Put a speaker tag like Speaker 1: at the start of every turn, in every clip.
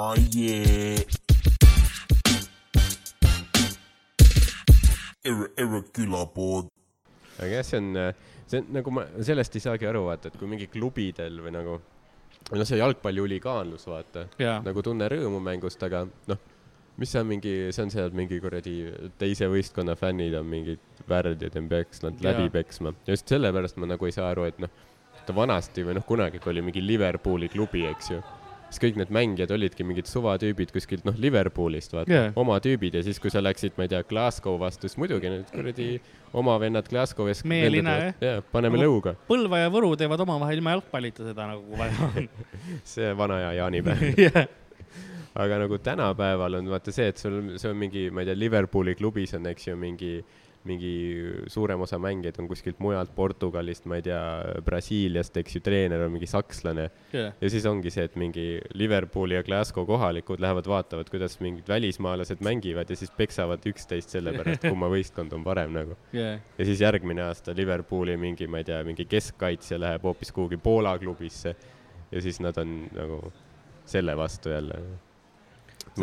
Speaker 1: Oh yeah. Ir- irregular board.
Speaker 2: aga jah, see on, see on nagu ma sellest ei saagi aru, vaata, et kui mingi klubidel või nagu, no see jalgpallihuligaanlus, vaata,
Speaker 3: jaa,
Speaker 2: nagu tunne rõõmu mängust, aga noh, mis see on mingi, see on seal mingi kuradi teise võistkonna fännid on mingid värdjad ja peaks nad läbi
Speaker 3: Jaa.
Speaker 2: peksma. just sellepärast ma nagu ei saa aru, et noh, ta vanasti või noh, kunagi, kui oli mingi Liverpooli klubi, eks ju, siis kõik need mängijad olidki mingid suvatüübid kuskilt noh, Liverpoolist vaata
Speaker 3: Jaa.
Speaker 2: oma tüübid ja siis, kui sa läksid, ma ei tea, Glasgow vastu, siis muidugi need kuradi oma vennad Glasgow'is.
Speaker 3: Meeline,
Speaker 2: jah, paneme
Speaker 3: Nagu-
Speaker 2: lõuga,
Speaker 3: Põlva ja Võru teevad omavahel ilma jalgpallita seda nagu kui vaja on.
Speaker 2: see vana hea jaanipäev.
Speaker 3: jah,
Speaker 2: aga nagu tänapäeval on vaata see, et sul, see on mingi, ma ei tea, Liverpooli klubis on, eks ju, mingi, mingi suurem osa mängijaid on kuskilt mujalt Portugalist, ma ei tea, Brasiiliast, eks ju, treener on mingi sakslane.
Speaker 3: jah,
Speaker 2: ja siis ongi see, et mingi Liverpooli ja Glasgow kohalikud lähevad vaatavad, kuidas mingid välismaalased mängivad ja siis peksavad üksteist selle pärast, kumma võistkond on parem nagu.
Speaker 3: jah,
Speaker 2: ja siis järgmine aasta Liverpooli mingi, ma ei tea, mingi keskkaitsja läheb hoopis kuhugi Poola klubisse ja siis nad on nagu selle vastu jälle.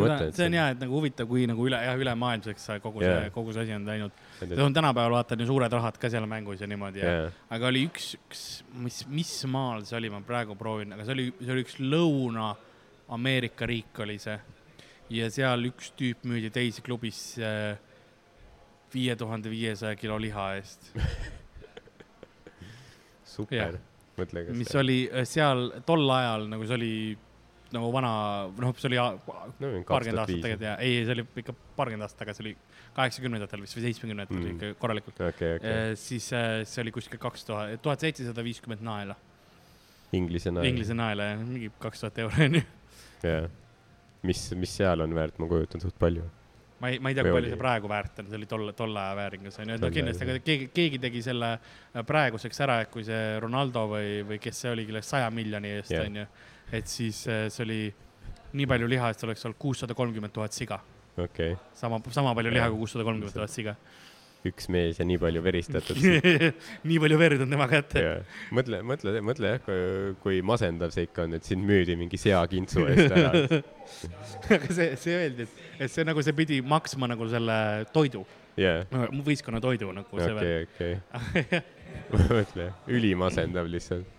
Speaker 3: seda, see on hea, et nagu huvitav, kui nagu üle, jah, ülemaailmseks kogu see
Speaker 2: Jaa.,
Speaker 3: kogu see asi on läinud. see on tänapäeval vaata ju suured rahad ka seal mängus ja niimoodi ja
Speaker 2: jaa,
Speaker 3: aga oli üks, üks, mis, mis maal see oli, ma praegu proovin, aga see oli, see oli üks Lõuna-Ameerika riik oli see. ja seal üks tüüp müüdi teise klubisse viie tuhande viiesaja kilo liha eest,
Speaker 2: super, mõtle, kas
Speaker 3: mis oli äh, seal tol ajal nagu see oli nagu vana, noh, see oli paarkümmend aastat tegelikult ja ei, see oli ikka paarkümmend aastat tagasi, see oli kaheksakümnendatel vist või seitsmekümnendatel
Speaker 2: Mm.
Speaker 3: ikka korralikult.
Speaker 2: okei, okei,
Speaker 3: siis äh, see oli kuskil kaks tuhat, tuhat seitsesada viiskümmend naela,
Speaker 2: inglise nael,
Speaker 3: Inglise naela ja mingi kaks tuhat euri onju.
Speaker 2: jaa. mis, mis seal on väärt, ma kujutan suht palju.
Speaker 3: ma ei, ma ei tea, kui palju see praegu väärt on, see oli tolle, tolle aja vääringus onju, et no kindlasti, aga keegi, keegi tegi selle äh, praeguseks ära, et kui see Ronaldo või, või kes see oli, kelle saja miljoni eest
Speaker 2: Jah.
Speaker 3: onju, et siis äh, see oli nii palju liha, et oleks olnud kuussada kolmkümmend tuhat siga,
Speaker 2: okei okay.,
Speaker 3: sama, sama palju liha kui kuussada kolmkümmend tuhat siga.
Speaker 2: üks mees ja nii palju veristatud.
Speaker 3: nii palju verd on tema kätte.
Speaker 2: mõtle, mõtle, mõtle jah, kui, masendav see ikka on, et sind müüdi mingi seakintsu eest ära.
Speaker 3: aga see, see öeldi, et, et see nagu see pidi maksma nagu selle toidu,
Speaker 2: jaa,
Speaker 3: võistkonna toidu nagu see
Speaker 2: okei, okei. mõtle, ülimasendav lihtsalt.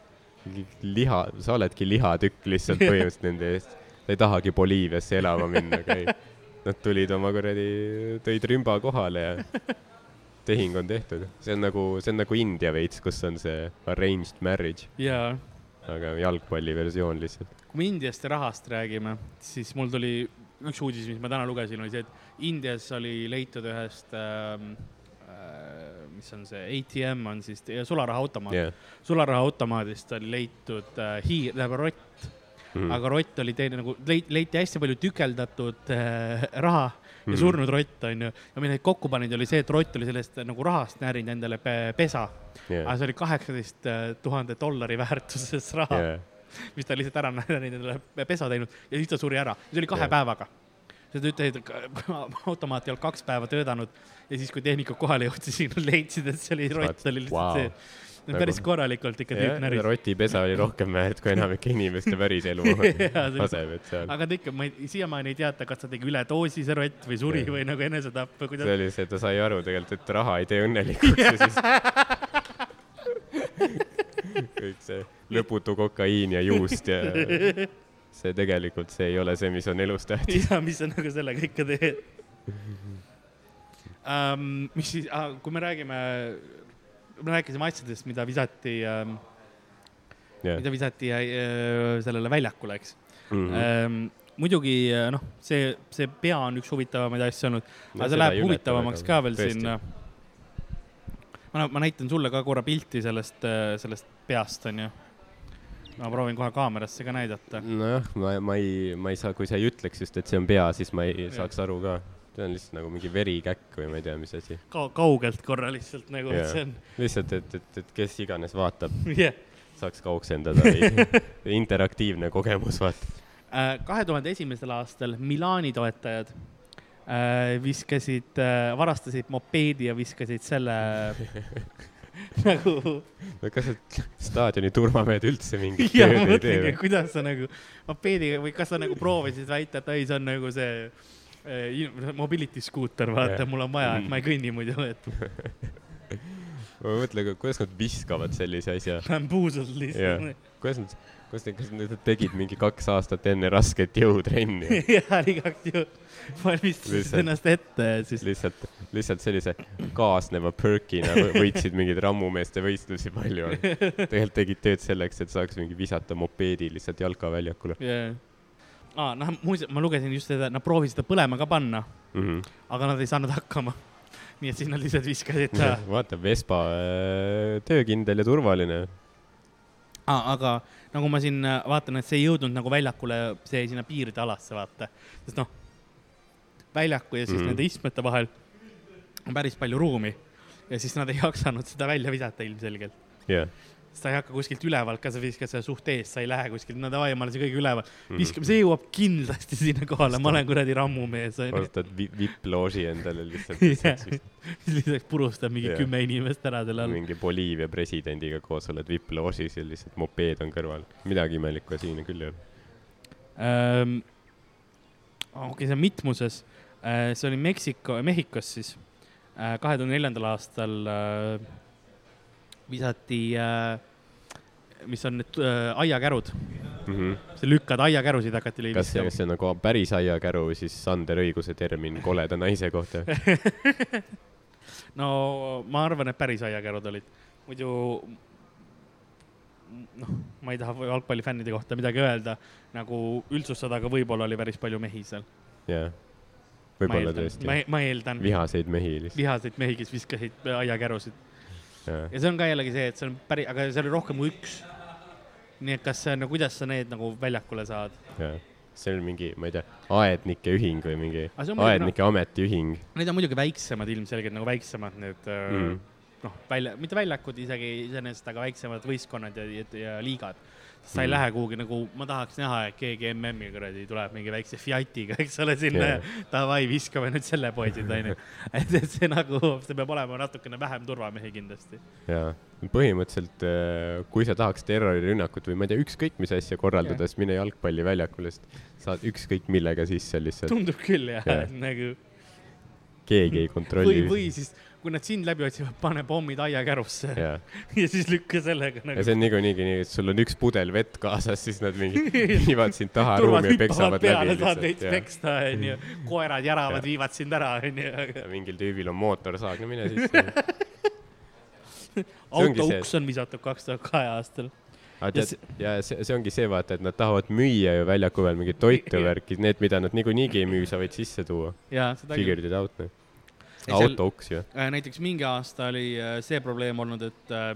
Speaker 2: liha, sa oledki lihatükk lihtsalt põhimõtteliselt nende eest. sa ei tahagi Boliiviasse elama minna, aga ei. Nad tulid oma kuradi, tõid rümba kohale ja tehing on tehtud. see on nagu, see on nagu India veits, kus on see arranged marriage,
Speaker 3: jaa
Speaker 2: aga jalgpalli versioon lihtsalt.
Speaker 3: kui me Indiast ja rahast räägime, siis mul tuli üks uudis, mis ma täna lugesin, oli see, et Indias oli leitud ühest ähm, äh,, mis on see, ATM on siis sularahaautomaat yeah., sularahaautomaadist oli leitud äh, hiir, tähendab rott
Speaker 2: Mhm.
Speaker 3: mm., aga rott oli teine nagu leiti, leiti hästi palju tükeldatud äh, raha ja
Speaker 2: Mhm.
Speaker 3: surnud rott onju. ja mida nad kokku panid, oli see, et rott oli sellest äh, nagu rahast närinud endale pe pesa, aga see oli kaheksateist tuhande dollari väärtuses raha yeah., mis ta lihtsalt ära närinud endale pesa teinud ja siis ta suri ära, see oli kahe yeah. päevaga. Sa ütlesid, et automaat ei olnud kaks päeva töötanud ja siis, kui tehnikud kohale jõudsid, siis nad leidsid, et see oli rott, oli lihtsalt wow. see. päris korralikult ikka tüüp näris.
Speaker 2: rotipesa oli rohkem väärt kui enamike inimeste
Speaker 3: see oli-
Speaker 2: asemed seal.
Speaker 3: aga ta ikka, ma ei, siiamaani ei teata, kas ta tegi üledoosi see rott või suri
Speaker 2: Jah.
Speaker 3: või nagu enesetapp või
Speaker 2: see
Speaker 3: kuidas.
Speaker 2: oli see, ta sai aru tegelikult, et raha ei tee õnnelikuks ja siis kõik see lõputu kokaiin ja juust ja see tegelikult, see ei ole see, mis on elus tähtis.
Speaker 3: ja mis sa nagu sellega ikka teed um,. mis siis ah,, kui me räägime, me rääkisime asjadest, mida visati um,,
Speaker 2: jah,
Speaker 3: mida visati uh, sellele väljakule, eks
Speaker 2: Mhm.
Speaker 3: um,. muidugi äh, noh, see, see pea on üks huvitavamaid asju olnud, aga see läheb huvitavamaks ka veel siin. ma, ma näitan sulle ka korra pilti sellest, sellest peast, onju. Ma proovin kohe kaamerasse ka näidata.
Speaker 2: nojah, ma, ma ei, ma ei saa, kui sa ei ütleks just, et see on pea, siis ma ei saaks aru ka. see on lihtsalt nagu mingi verikäkk või ma ei tea, mis asi.
Speaker 3: Ka, kaugelt korra lihtsalt nagu, et see on,
Speaker 2: lihtsalt, et, et, et kes iganes vaatab,
Speaker 3: jah.
Speaker 2: saaks ka oksendada või interaktiivne kogemus, vaata.
Speaker 3: kahe tuhande esimesel aastal Milani toetajad äh, viskasid äh,, varastasid mopeedi ja viskasid selle nagu
Speaker 2: kas need staadioni turvamehed üldse mingit tööd ei tee
Speaker 3: kuidas sa nagu mopeediga või kas sa nagu proovisid väita, et ei, see on nagu see eh, mobility skuuter, vaata
Speaker 2: Jah.,
Speaker 3: mul on vaja, et ma ei kõnni muidu, et
Speaker 2: ma mõtlen, kuidas nad viskavad sellise asja.
Speaker 3: bambuusel
Speaker 2: jah
Speaker 3: lihtsalt.,
Speaker 2: kuidas nad, kuidas nad, kas nad tegid mingi kaks aastat enne rasket jõutrenni?
Speaker 3: ja igaks juhuks valmistasid ennast ette ja siis
Speaker 2: lihtsalt, lihtsalt sellise kaasneva perkina võ- võitsid mingeid rammumeeste võistlusi palju. tegelikult tegid tööd selleks, et saaks mingi visata mopeedi lihtsalt jalkaväljakule
Speaker 3: yeah.. aa, noh, muuseas, ma lugesin just seda, nad proovisid seda põlema ka panna,
Speaker 2: mm. -hmm.
Speaker 3: aga nad ei saanud hakkama. nii et siis nad lihtsalt viskasid ta
Speaker 2: vaata, Vespa äh, töökindel ja turvaline.
Speaker 3: ah,. aga nagu ma siin äh, vaatan, et see ei jõudnud nagu väljakule, see sinna piiride alasse, vaata. sest noh, väljaku ja siis mm. -hmm. nende istmete vahel on päris palju ruumi ja siis nad ei jaksanud seda välja visata ilmselgelt.
Speaker 2: jah.
Speaker 3: Sa ei hakka kuskilt ülevalt ka, sa viskad seda suht eest, sa ei lähe kuskilt, no davai, ma olen siin kõige üleval.
Speaker 2: Mhm.
Speaker 3: viskame, see jõuab kindlasti sinna kohale, ma olen kuradi rammumees,
Speaker 2: ostad vi- vipp-looži endale lihtsalt yeah..
Speaker 3: siis lihtsalt purustab mingi
Speaker 2: Jah.
Speaker 3: kümme inimest ära selle all.
Speaker 2: mingi Boliivia presidendiga koos oled vipp-loožis ja lihtsalt mopeed on kõrval. midagi imelikku siin küll ei ole.
Speaker 3: Ehm, okei, see on mitmuses. see oli Meksiko, Mehhikos siis. kahe tuhande neljandal aastal äh, visati, mis on need äh, aiakärud,
Speaker 2: Mm -hmm.
Speaker 3: sa lükkad aiakärusid hakati
Speaker 2: kas see, kas. see on nagu päris aiakäru siis Sander Õiguse termin koleda naise kohta?
Speaker 3: no ma arvan, et päris aiakärud olid, muidu noh, ma ei taha jalgpallifännide kohta midagi öelda, nagu üldsustada, aga võib-olla oli päris palju mehi seal.
Speaker 2: jah,
Speaker 3: ma
Speaker 2: võib-olla tõesti
Speaker 3: ma. ma eeldan.
Speaker 2: vihaseid mehi lihtsalt.
Speaker 3: vihaseid mehi, kes viskasid aiakärusid. Ja see on ka jällegi see, et see on päris, aga seal oli rohkem kui üks. nii et kas see on, no kuidas sa need nagu väljakule saad?
Speaker 2: see on mingi, ma ei tea, aednike ühing või mingi aednike ametiühing
Speaker 3: Need on muidugi väiksemad ilmselgelt nagu väiksemad need mm.
Speaker 2: mm..
Speaker 3: noh, välja, mitte väljakud isegi iseenesest, aga väiksemad võistkonnad ja, ja, ja liigad. Sa ei
Speaker 2: Mm.
Speaker 3: lähe kuhugi nagu, ma tahaks näha, et keegi MM-i kuradi tuleb mingi väikse Fiatiga, eks ole, sinna yeah. davai, viskame nüüd selle poisid, onju. et, et see nagu, see peab olema natukene vähem turvamehi kindlasti.
Speaker 2: jaa, põhimõtteliselt äh, kui sa tahaks terrorirünnakut või ma ei tea, ükskõik mis asja korraldada, siis mine jalgpalliväljakule, sest saad ükskõik millega sisse lihtsalt,
Speaker 3: tundub küll jah yeah., nagu
Speaker 2: keegi ei
Speaker 3: või,
Speaker 2: kontrolli.
Speaker 3: või siis, kui nad sind läbi otsivad, pane pommid aiakärusse ja. ja siis lükka sellega
Speaker 2: ja
Speaker 3: nagu.
Speaker 2: see on niikuinii nii, et sul on üks pudel vett kaasas, siis nad mingi viivad sind taha ruumi ja peksavad
Speaker 3: peale,
Speaker 2: läbi
Speaker 3: saad veits
Speaker 2: lihtsalt.
Speaker 3: peksta, onju. koerad järavad viivad sind ära, onju.
Speaker 2: mingil tüübil on mootorsaag, no mine ongi
Speaker 3: auto uks on visatud kaks tuhat kahe aastal.
Speaker 2: aga
Speaker 3: Ja
Speaker 2: tead, ja see, see ongi see, vaata, et nad tahavad müüa ju väljaku peal mingit toitu värki, need, mida nad niikuinii ei müü, sa võid sisse tuua. Figured it out, noh.
Speaker 3: Ja seal-
Speaker 2: auto uks ju.
Speaker 3: näiteks mingi aasta oli äh, see probleem olnud, et äh,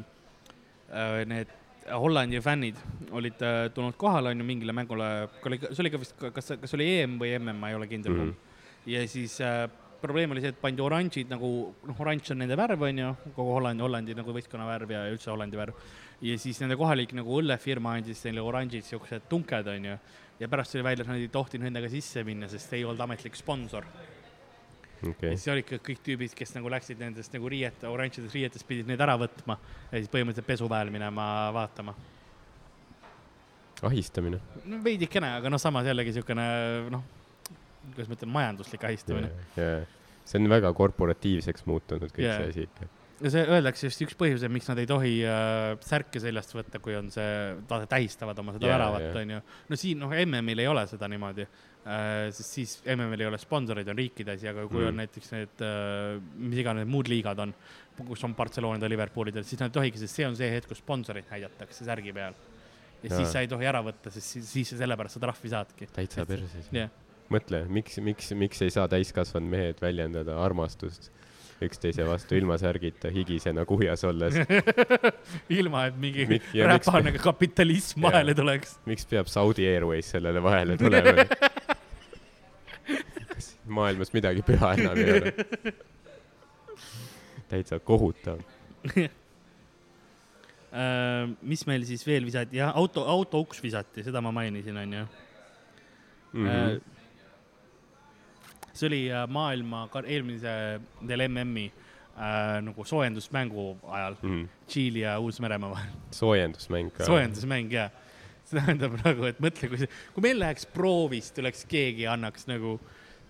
Speaker 3: äh, need Hollandi fännid olid äh, tulnud kohale, onju, mingile mängule, see oli ka vist, kas, kas oli EM või MM, ma ei ole kindel mm. -hmm. ja siis äh, probleem oli see, et pandi oranžid nagu, noh, oranž on nende värv, onju, kogu Hollandi, Hollandi nagu võistkonna värv ja üldse Hollandi värv. ja siis nende kohalik nagu õllefirma andis neile oranžid siuksed tunked, onju. ja pärast tuli välja, et nad ei tohtinud nendega sisse minna, sest ei olnud ametlik sponsor. ja, siis olid kõik tüübid, kes nagu läksid nendest nagu riiete, oranžidest riietest pidid need ära võtma ja siis põhimõtteliselt pesuväel minema vaatama.
Speaker 2: ahistamine.
Speaker 3: no veidikene, aga noh, samas jällegi siukene noh, kuidas ma ütlen, majanduslik ahistamine.
Speaker 2: see on väga korporatiivseks muutunud kõik
Speaker 3: Jaa.
Speaker 2: see asi ikka.
Speaker 3: ja see öeldakse just üks põhjus, miks nad ei tohi äh, särke seljast võtta, kui on see, tähistavad oma seda
Speaker 2: Jaa,
Speaker 3: väravat,
Speaker 2: jaa.
Speaker 3: onju. no siin noh, MM-il ei ole seda niimoodi sest siis MM-il ei ole sponsoreid, on riikide asi, aga kui
Speaker 2: Mm.
Speaker 3: on näiteks need äh,, mis iganes muud liigad on, kus on Barcelonad ja Liverpoolidel, siis nad ei tohigi, sest see on see hetk, kus sponsoreid näidatakse särgi peal. ja
Speaker 2: Jaa.
Speaker 3: siis sa ei tohi ära võtta, sest siis, siis sa sellepärast sa trahvi saadki.
Speaker 2: täitsa perses.
Speaker 3: jah,
Speaker 2: mõtle, miks, miks, miks ei saa täiskasvanud mehed väljendada armastust üksteise vastu ilma särgita, higisena kuhjas olles.
Speaker 3: ilma et mingi
Speaker 2: Mik-
Speaker 3: räpane kapitalism
Speaker 2: Jaa.
Speaker 3: vahele tuleks.
Speaker 2: miks peab Saudi Airways sellele vahele tulema? kas maailmas midagi püha enam ei ole? täitsa kohutav.
Speaker 3: Äh, mis meil siis veel visati, jah, auto, auto uks visati, seda ma mainisin, onju. See oli äh, maailma, eelmisel MM-i äh, nagu soojendusmängu ajal
Speaker 2: mm..
Speaker 3: Tšiili ja Uus-Meremaa vahel.
Speaker 2: soojendusmäng ka.
Speaker 3: soojendusmäng ja see tähendab nagu, et mõtle, kui see, kui meil läheks proovis, tuleks keegi, annaks nagu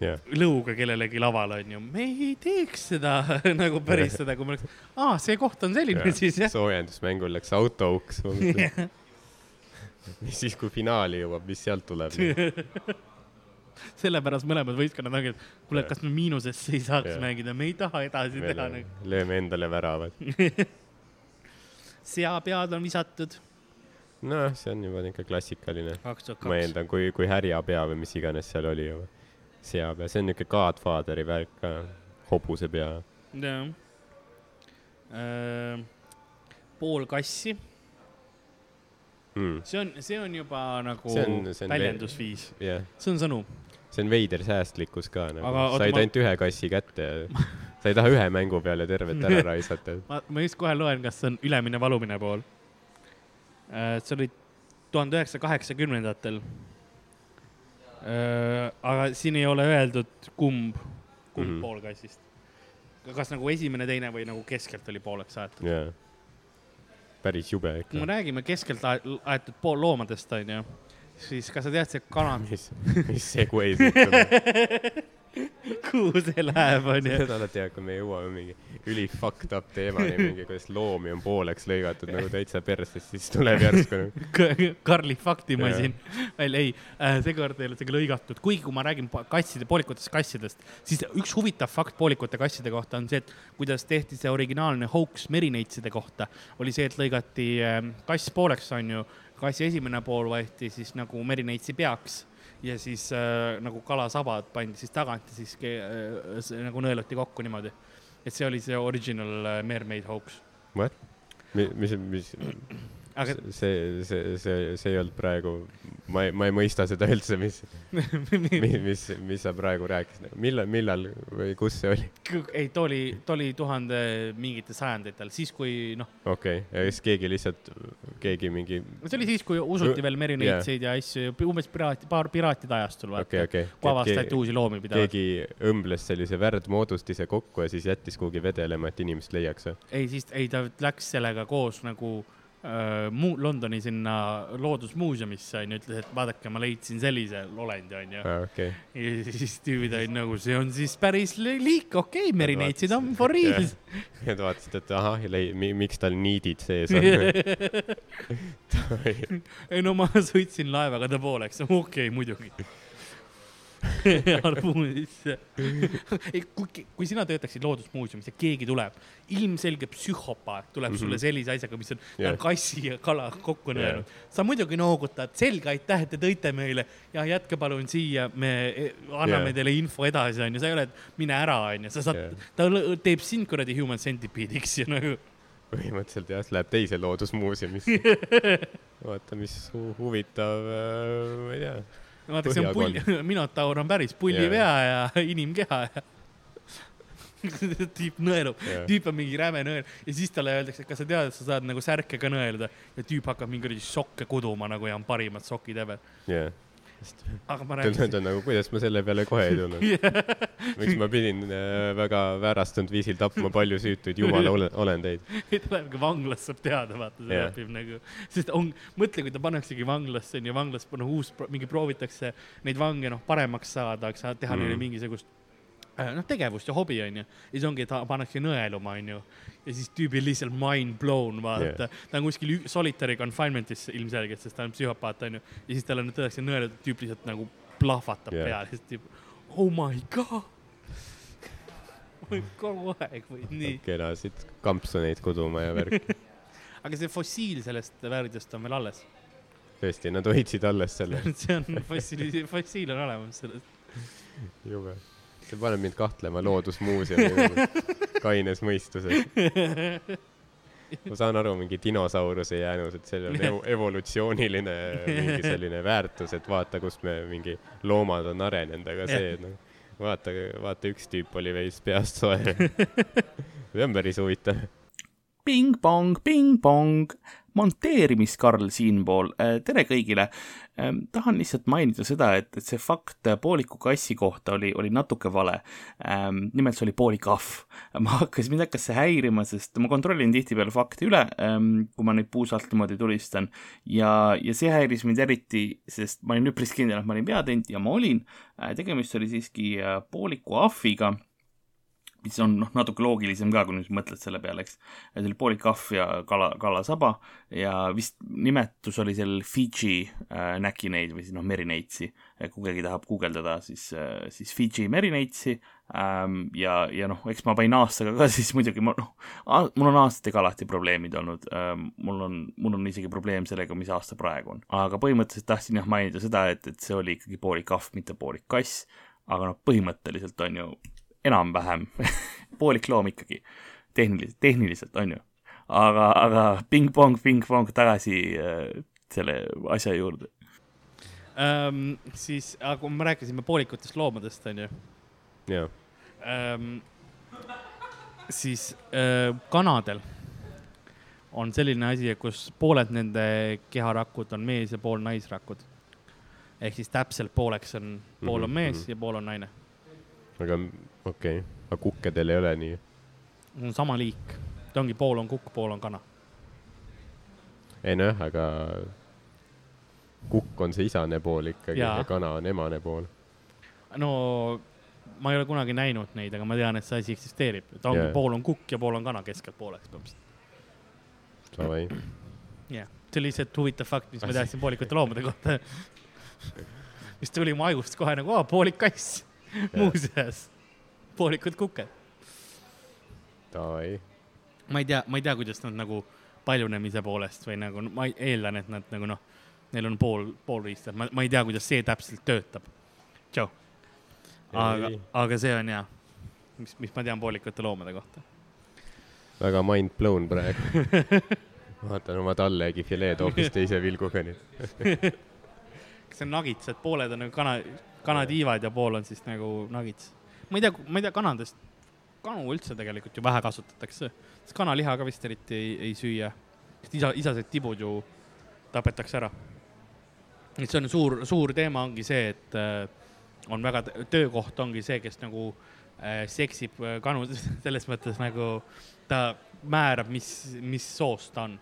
Speaker 2: jah,
Speaker 3: lõuga kellelegi laval onju, me ei teeks seda nagu päris seda, kui me oleks, aa, see koht on selline siis jah.
Speaker 2: soojendusmängul läks autouks. mis siis, kui finaali jõuab, mis sealt tuleb?
Speaker 3: sellepärast mõlemad võistkonnad ongi, et kuule, kas me miinusesse ei saaks
Speaker 2: Jah.
Speaker 3: mängida, me ei taha edasi teha nagu.
Speaker 2: lööme endale väravad.
Speaker 3: seapead on visatud.
Speaker 2: noh, see on juba niuke klassikaline. ma eeldan, kui, kui härjapea või mis iganes seal oli juba. seapea, see on niuke Godfatheri värk ka, hobusepea
Speaker 3: jah. pool kassi,
Speaker 2: mm..
Speaker 3: see on, see on juba nagu
Speaker 2: See on- see on
Speaker 3: väljendusviis,
Speaker 2: jah,
Speaker 3: see on sõnum.
Speaker 2: See on veider säästlikkus ka nagu said
Speaker 3: ma-
Speaker 2: ainult ühe kassi kätte ja sa ei taha ühe mängu peale tervet ära raisata.
Speaker 3: ma, ma just kohe loen, kas see on ülemine, valumine pool. see oli tuhande üheksasaja kaheksakümnendatel. aga siin ei ole öeldud, kumb, kumb mm. -hmm. pool kassist. kas nagu esimene, teine või nagu keskelt oli pooleks aetud?
Speaker 2: jaa. päris jube
Speaker 3: kui me
Speaker 2: ikka.
Speaker 3: räägime keskelt ae- aetud poolloomadest, onju, siis kas sa tead, see kana,
Speaker 2: mis, mis segway siit tuleb?
Speaker 3: kuhu see läheb, onju?
Speaker 2: seda alati hea, kui me jõuame mingi üli fucked up teemani, mingi kuidas loomi on pooleks lõigatud nagu täitsa persest, siis tuleb järsku nagu
Speaker 3: Karli faktimasin. Välja, ei äh,, seekord ei ole see lõigatud, kuigi kui ma räägin kasside, poolikutest kassidest, siis üks huvitav fakt poolikute kasside kohta on see, et kuidas tehti see originaalne hoax merineitside kohta, oli see, et lõigati äh, kass pooleks, onju, kassi esimene pool võeti siis nagu merineitsi peaks ja siis äh, nagu kalasabad pandi siis tagant ja siis äh, see, nagu nõeluti kokku niimoodi. et see oli see original äh, mermaid hoax.
Speaker 2: what? mis, mis,
Speaker 3: aga
Speaker 2: see, see, see, see ei olnud praegu, ma ei, ma ei mõista seda üldse, mis, mis, mis, mis sa praegu rääkisid, millal, millal või kus see oli?
Speaker 3: ei, too oli, too oli tuhande mingitel sajanditel, siis kui noh,
Speaker 2: okei okay., ja siis keegi lihtsalt, keegi mingi,
Speaker 3: see oli siis, kui usuti veel merineitseid ja asju, umbes piraati, paar piraatide ajastul
Speaker 2: okei,
Speaker 3: vaata,
Speaker 2: okei.
Speaker 3: kui avastati uusi loomi pidevalt.
Speaker 2: keegi õmbles sellise värdmoodustise kokku ja siis jättis kuhugi vedelema, et inimest leiaks või?
Speaker 3: ei, siis, ei ta läks sellega koos nagu muu-, Londoni sinna loodusmuuseumisse onju, ütles, et vaadake, ma leidsin sellise olendi onju.
Speaker 2: okei,
Speaker 3: ja siis tüübid olid nagu, see on siis päris li- liik, okei okay,, merineitsid on for real.
Speaker 2: ja ta vaatas, et ahah, miks tal niidid sees on.
Speaker 3: ei no ma sõitsin laevaga ta pooleks, okei okay,, muidugi. harpuunisse. ei, kui, kui sina töötaksid Loodusmuuseumis ja keegi tuleb, ilmselge psühhopaat tuleb mm -hmm. sulle sellise asjaga, mis on yeah. kassi ja kala kokku nõelnud yeah.. sa muidugi noogutad, selge, aitäh, et te tõite meile ja jätke palun siia, me eh, anname yeah. teile info edasi, onju, sa ei ole, et mine ära, onju, sa saad yeah., ta teeb sind kuradi human centipede'iks ja nagu
Speaker 2: põhimõtteliselt jah, läheb teise loodusmuuseumisse. vaata, mis hu huvitav, ma ei tea.
Speaker 3: vaata, see on pull, Minotaur on päris pullipea yeah. ja inimkeha ja tüüp nõelub yeah., tüüp on mingi räme nõel ja siis talle öeldakse, et kas sa tead, et sa saad nagu särke ka nõelda ja tüüp hakkab mingi kuradi sokke kuduma nagu ja on parimad sokid ever.
Speaker 2: jah.
Speaker 3: aga ma rääkisin,
Speaker 2: on nagu, kuidas ma selle peale kohe ei tulnud. miks ma pidin äh, väga väärastunud viisil tapma palju süütuid jumala ole- olendeid.
Speaker 3: ta lähebki vanglasse, saab teada, vaata, see
Speaker 2: Jah.
Speaker 3: õpib nagu, sest on, mõtle, kui ta pannaksegi vanglasse onju, vanglas noh uus, mingi proovitakse neid vange noh paremaks saada, eks teha mm. Neile mingisugust noh, tegevust ja hobi onju. ja siis ongi, ta pannakse nõeluma onju. ja siis tüübil lihtsalt mind blown vaata yeah., ta on kuskil solitary confinement'is ilmselgelt, sest ta on psühhopaat onju. ja siis talle tõesti nõelutud tüüp lihtsalt nagu plahvatab yeah. peale, siis tüüp, oh my god. kogu aeg või nii.
Speaker 2: kenasid kampsuneid kuduma ja värk.
Speaker 3: aga see fossiil sellest värdjast on veel alles.
Speaker 2: tõesti, nad hoidsid alles selle.
Speaker 3: see on fossiil, fossiil on olemas sellest.
Speaker 2: jube. See paneb mind kahtlema loodusmuuseumi kaines mõistuses. ma saan aru, mingi dinosauruse jäänus, et sellel on evo- evolutsiooniline mingi selline väärtus, et vaata, kust me mingi loomad on arenenud, aga see, et noh, vaata, vaata üks tüüp oli veits peast soe. see on päris huvitav.
Speaker 3: ping-pong, ping-pong,
Speaker 4: monteerimiskarl siinpool, tere kõigile. tahan lihtsalt mainida seda, et, et see fakt pooliku kassi kohta oli, oli natuke vale. nimelt see oli poolik ahv. ma hakkasin, mind hakkas see häirima, sest ma kontrollin tihtipeale fakte üle, kui ma neid puusalt niimoodi tulistan ja, ja see häiris mind eriti, sest ma olin üpris kindel, et ma olin peatont ja ma olin. tegemist oli siiski pooliku ahviga mis on noh, natuke loogilisem ka, kui nüüd mõtled selle peale, eks. see oli poolik ahv ja kala, kalasaba ja vist nimetus oli seal Fidži äh, näkineid või siis noh, merineitsi. kui keegi tahab guugeldada, siis äh,, siis Fidži merineitsi ähm, ja, ja noh, eks ma panin aastaga ka siis muidugi ma noh, mul on aastatega alati probleemid olnud ähm,, mul on, mul on isegi probleem sellega, mis aasta praegu on. aga põhimõtteliselt tahtsin jah mainida seda, et, et see oli ikkagi poolik ahv, mitte poolik kass aga noh, põhimõtteliselt on ju enam-vähem poolik loom ikkagi, tehniliselt, tehniliselt on ju. aga, aga ping-pong, ping-pong tagasi äh, selle asja juurde
Speaker 3: ähm,. siis, aga kui me rääkisime poolikutest loomadest, on ju.
Speaker 2: jah
Speaker 3: ähm,. siis äh, kanadel on selline asi, kus pooled nende keharakud on mees ja pool naisrakud. ehk siis täpselt pooleks on, pool on mhm, mees mm -hmm. ja pool on naine.
Speaker 2: Aga okei okay., aga kukkedel ei ole nii?
Speaker 3: sama liik, ta ongi pool on kukk, pool on kana.
Speaker 2: ei nojah, aga kukk on see isane pool ikkagi ja, ja kana on emane pool.
Speaker 3: no ma ei ole kunagi näinud neid, aga ma tean, et see asi eksisteerib, ta ongi yeah. pool on kukk ja pool on kana keskelt pooleks põhimõtteliselt.
Speaker 2: Davai.
Speaker 3: jah yeah., see oli lihtsalt huvitav fakt, mis ma teadsin poolikute loomade kohta mis tuli mu ajust kohe nagu, aa, poolik kass muuseas poolikud kuked.
Speaker 2: Davai.
Speaker 3: ma ei tea, ma ei tea, kuidas nad nagu paljunemise poolest või nagu ma eeldan, et nad nagu noh, neil on pool, pool riista, ma, ma ei tea, kuidas see täpselt töötab. tšau. aga, aga see on hea, mis, mis ma tean poolikute loomade kohta.
Speaker 2: väga mind blown praegu vaatan oma tallegi fileed hoopis teise vilguga nüüd
Speaker 3: kas see on nagits, et pooled on nagu kana, kanatiivad ja pool on siis nagu nagits ma ei tea, ma ei tea kanadest, kanu üldse tegelikult ju vähe kasutatakse, sest kanaliha ka vist eriti ei, ei süüa. sest isa, isased tibud ju tapetakse ära. et see on suur, suur teema ongi see, et äh, on väga, töökoht ongi see, kes nagu äh, seksib äh, kanu selles mõttes nagu ta määrab, mis, mis soost ta on,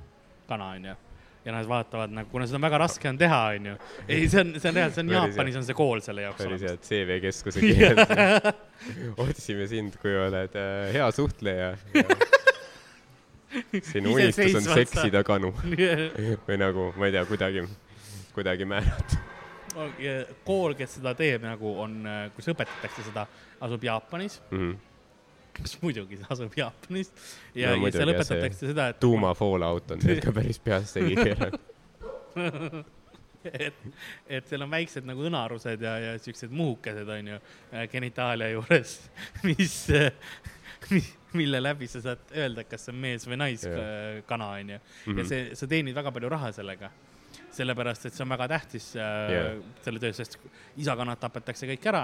Speaker 3: kana onju ja nad vaatavad nagu, kuna seda on väga raske on teha, onju. ei, see on, see on reaalselt, see on Jaapanis on see kool selle jaoks.
Speaker 2: päris hea, CV keskuse keeles. Otsime sind, kui oled äh, hea suhtleja. Sinu unistus on seksida kanu või nagu, ma ei tea, kuidagi, kuidagi määrata.
Speaker 3: Kool, kes seda teeb nagu on, äh, kus õpetatakse seda, asub Jaapanis. Mm. -hmm mis muidugi asub Jaapanis ja, no, ja seal õpetatakse seda, et
Speaker 2: tuuma fallout on teil ka päris peast segi keeranud
Speaker 3: et, et seal on väiksed nagu õnarused ja, ja siuksed muhukesed onju äh, genitaalia juures, mis, mis, mille läbi sa saad öelda, kas see on mees või naiskana onju. ja mhm. see, sa teenid väga palju raha sellega sellepärast et see on väga tähtis yeah. Äh, selle töö, sest isakanad tapetakse kõik ära,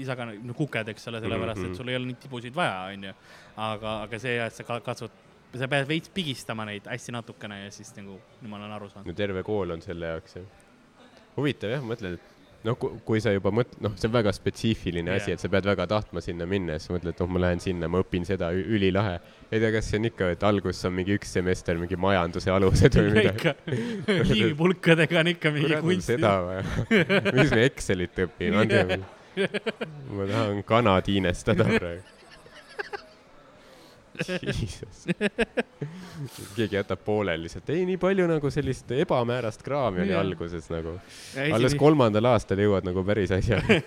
Speaker 3: isakana, no kuked, eks ole, sellepärast mm -hmm. et sul ei ole neid tibusid vaja, onju. aga, aga see, et sa katsud, sa pead veits pigistama neid hästi natukene ja siis nagu, nüüd ma olen aru saanud.
Speaker 2: no terve kool on selle jaoks, jah. huvitav jah, mõtled, et noh, kui sa juba mõt-, noh, see on väga spetsiifiline yeah. asi, et sa pead väga tahtma sinna minna ja siis mõtled, noh, ma lähen sinna, ma õpin seda, ülilahe. ei tea, kas see on ikka, et alguses on mingi üks semester mingi majanduse alused või midagi.
Speaker 3: liivpulkadega on ikka mingi kunst.
Speaker 2: seda vaja. mis me Excelit õpime, andke mulle. ma tahan kana tiinestada praegu keegi jätab pooleli lihtsalt, ei nii palju nagu sellist ebamäärast kraami oli alguses nagu. alles kolmandal aastal jõuad nagu päris asjani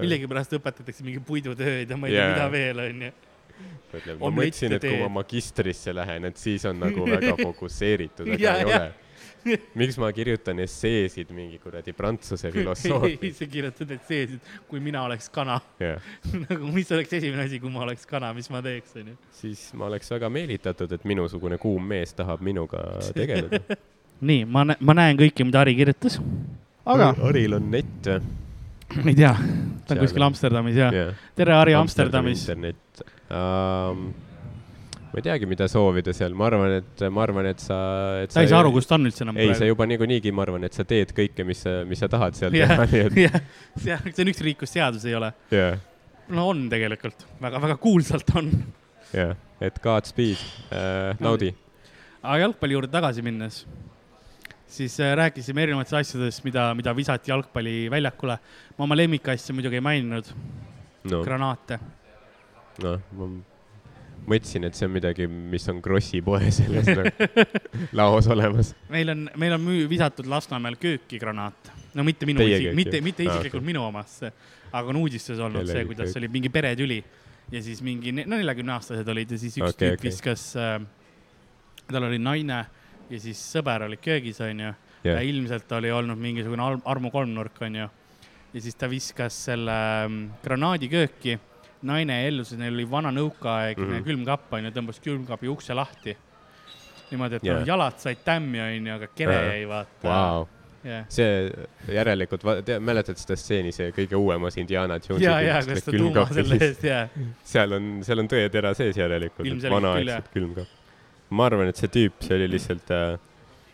Speaker 3: millegipärast õpetatakse mingi puidutööd ja ma ei yeah. tea, mida veel onju.
Speaker 2: ma mõtlesin, et kui ma magistrisse lähen, et siis on nagu väga fokusseeritud, aga ei ole miks ma kirjutan esseesid mingi kuradi prantsuse filosoofia
Speaker 3: sa kirjutad esseesid, kui mina oleks kana yeah. nagu, mis oleks esimene asi, kui ma oleks kana, mis ma teeks, onju?
Speaker 2: siis ma oleks väga meelitatud, et minusugune kuum mees tahab minuga tegeleda
Speaker 3: nii, ma, ma näen kõike, mida Ari kirjutas, aga.
Speaker 2: Aril on net või?
Speaker 3: ma ei tea, ta on kuskil Amsterdamis ja yeah.. tere, Ari Amsterdamis.
Speaker 2: internet um, ma ei teagi, mida soovida seal, ma arvan, et ma arvan, et sa, et
Speaker 3: sa ei saa aru, kus ta on üldse enam
Speaker 2: ei, sa juba niikuinii, ma arvan, et sa teed kõike, mis sa, mis sa tahad seal teha,
Speaker 3: jah,
Speaker 2: nii et
Speaker 3: jah, see on üks riik, kus seadus ei ole.
Speaker 2: jah,
Speaker 3: no on tegelikult, väga-väga kuulsalt on.
Speaker 2: jah, et Godspeed äh,, naudi.
Speaker 3: aga jalgpalli juurde tagasi minnes, siis äh, rääkisime erinevatest asjadest, mida, mida visati jalgpalliväljakule. ma oma lemmikasja muidugi ei maininud,
Speaker 2: no,
Speaker 3: granaate.
Speaker 2: noh, ma mõtlesin, et see on midagi, mis on Krossi poe selles nagu laos olemas.
Speaker 3: meil on, meil on müü-, visatud Lasnamäel kööki granaat. no mitte minu isi- mitte, mitte isiklikult
Speaker 2: okei.
Speaker 3: minu omasse, aga on uudistes olnud
Speaker 2: Kellegi
Speaker 3: see, kuidas oli mingi peretüli ja siis mingi, no neljakümneaastased olid ja siis üks okay, tüüp okay. viskas äh,, tal oli naine ja siis sõber oli köögis, onju ja
Speaker 2: jah,
Speaker 3: ilmselt oli olnud mingisugune arm- armu kolmnurk, onju. ja siis ta viskas selle ähm, granaadi kööki, naine ellus, neil oli vana nõukaaegne mm. -hmm. külmkapp, onju, tõmbas külmkapi ukse lahti. niimoodi, et yeah. jalad said tämmi, onju, aga kere jäi vaata.
Speaker 2: vau,
Speaker 3: jah,
Speaker 2: see järelikult, mäletad seda stseeni, see kõige uuemas Indiana Jonesi
Speaker 3: ja, ja, kas ta tuuma selle eest, jaa.
Speaker 2: seal on, seal on tõetera sees järelikult, et
Speaker 3: Ilmselgelt küll,
Speaker 2: vanaaegselt külmkapp. ma arvan, et see tüüp, see oli lihtsalt äh,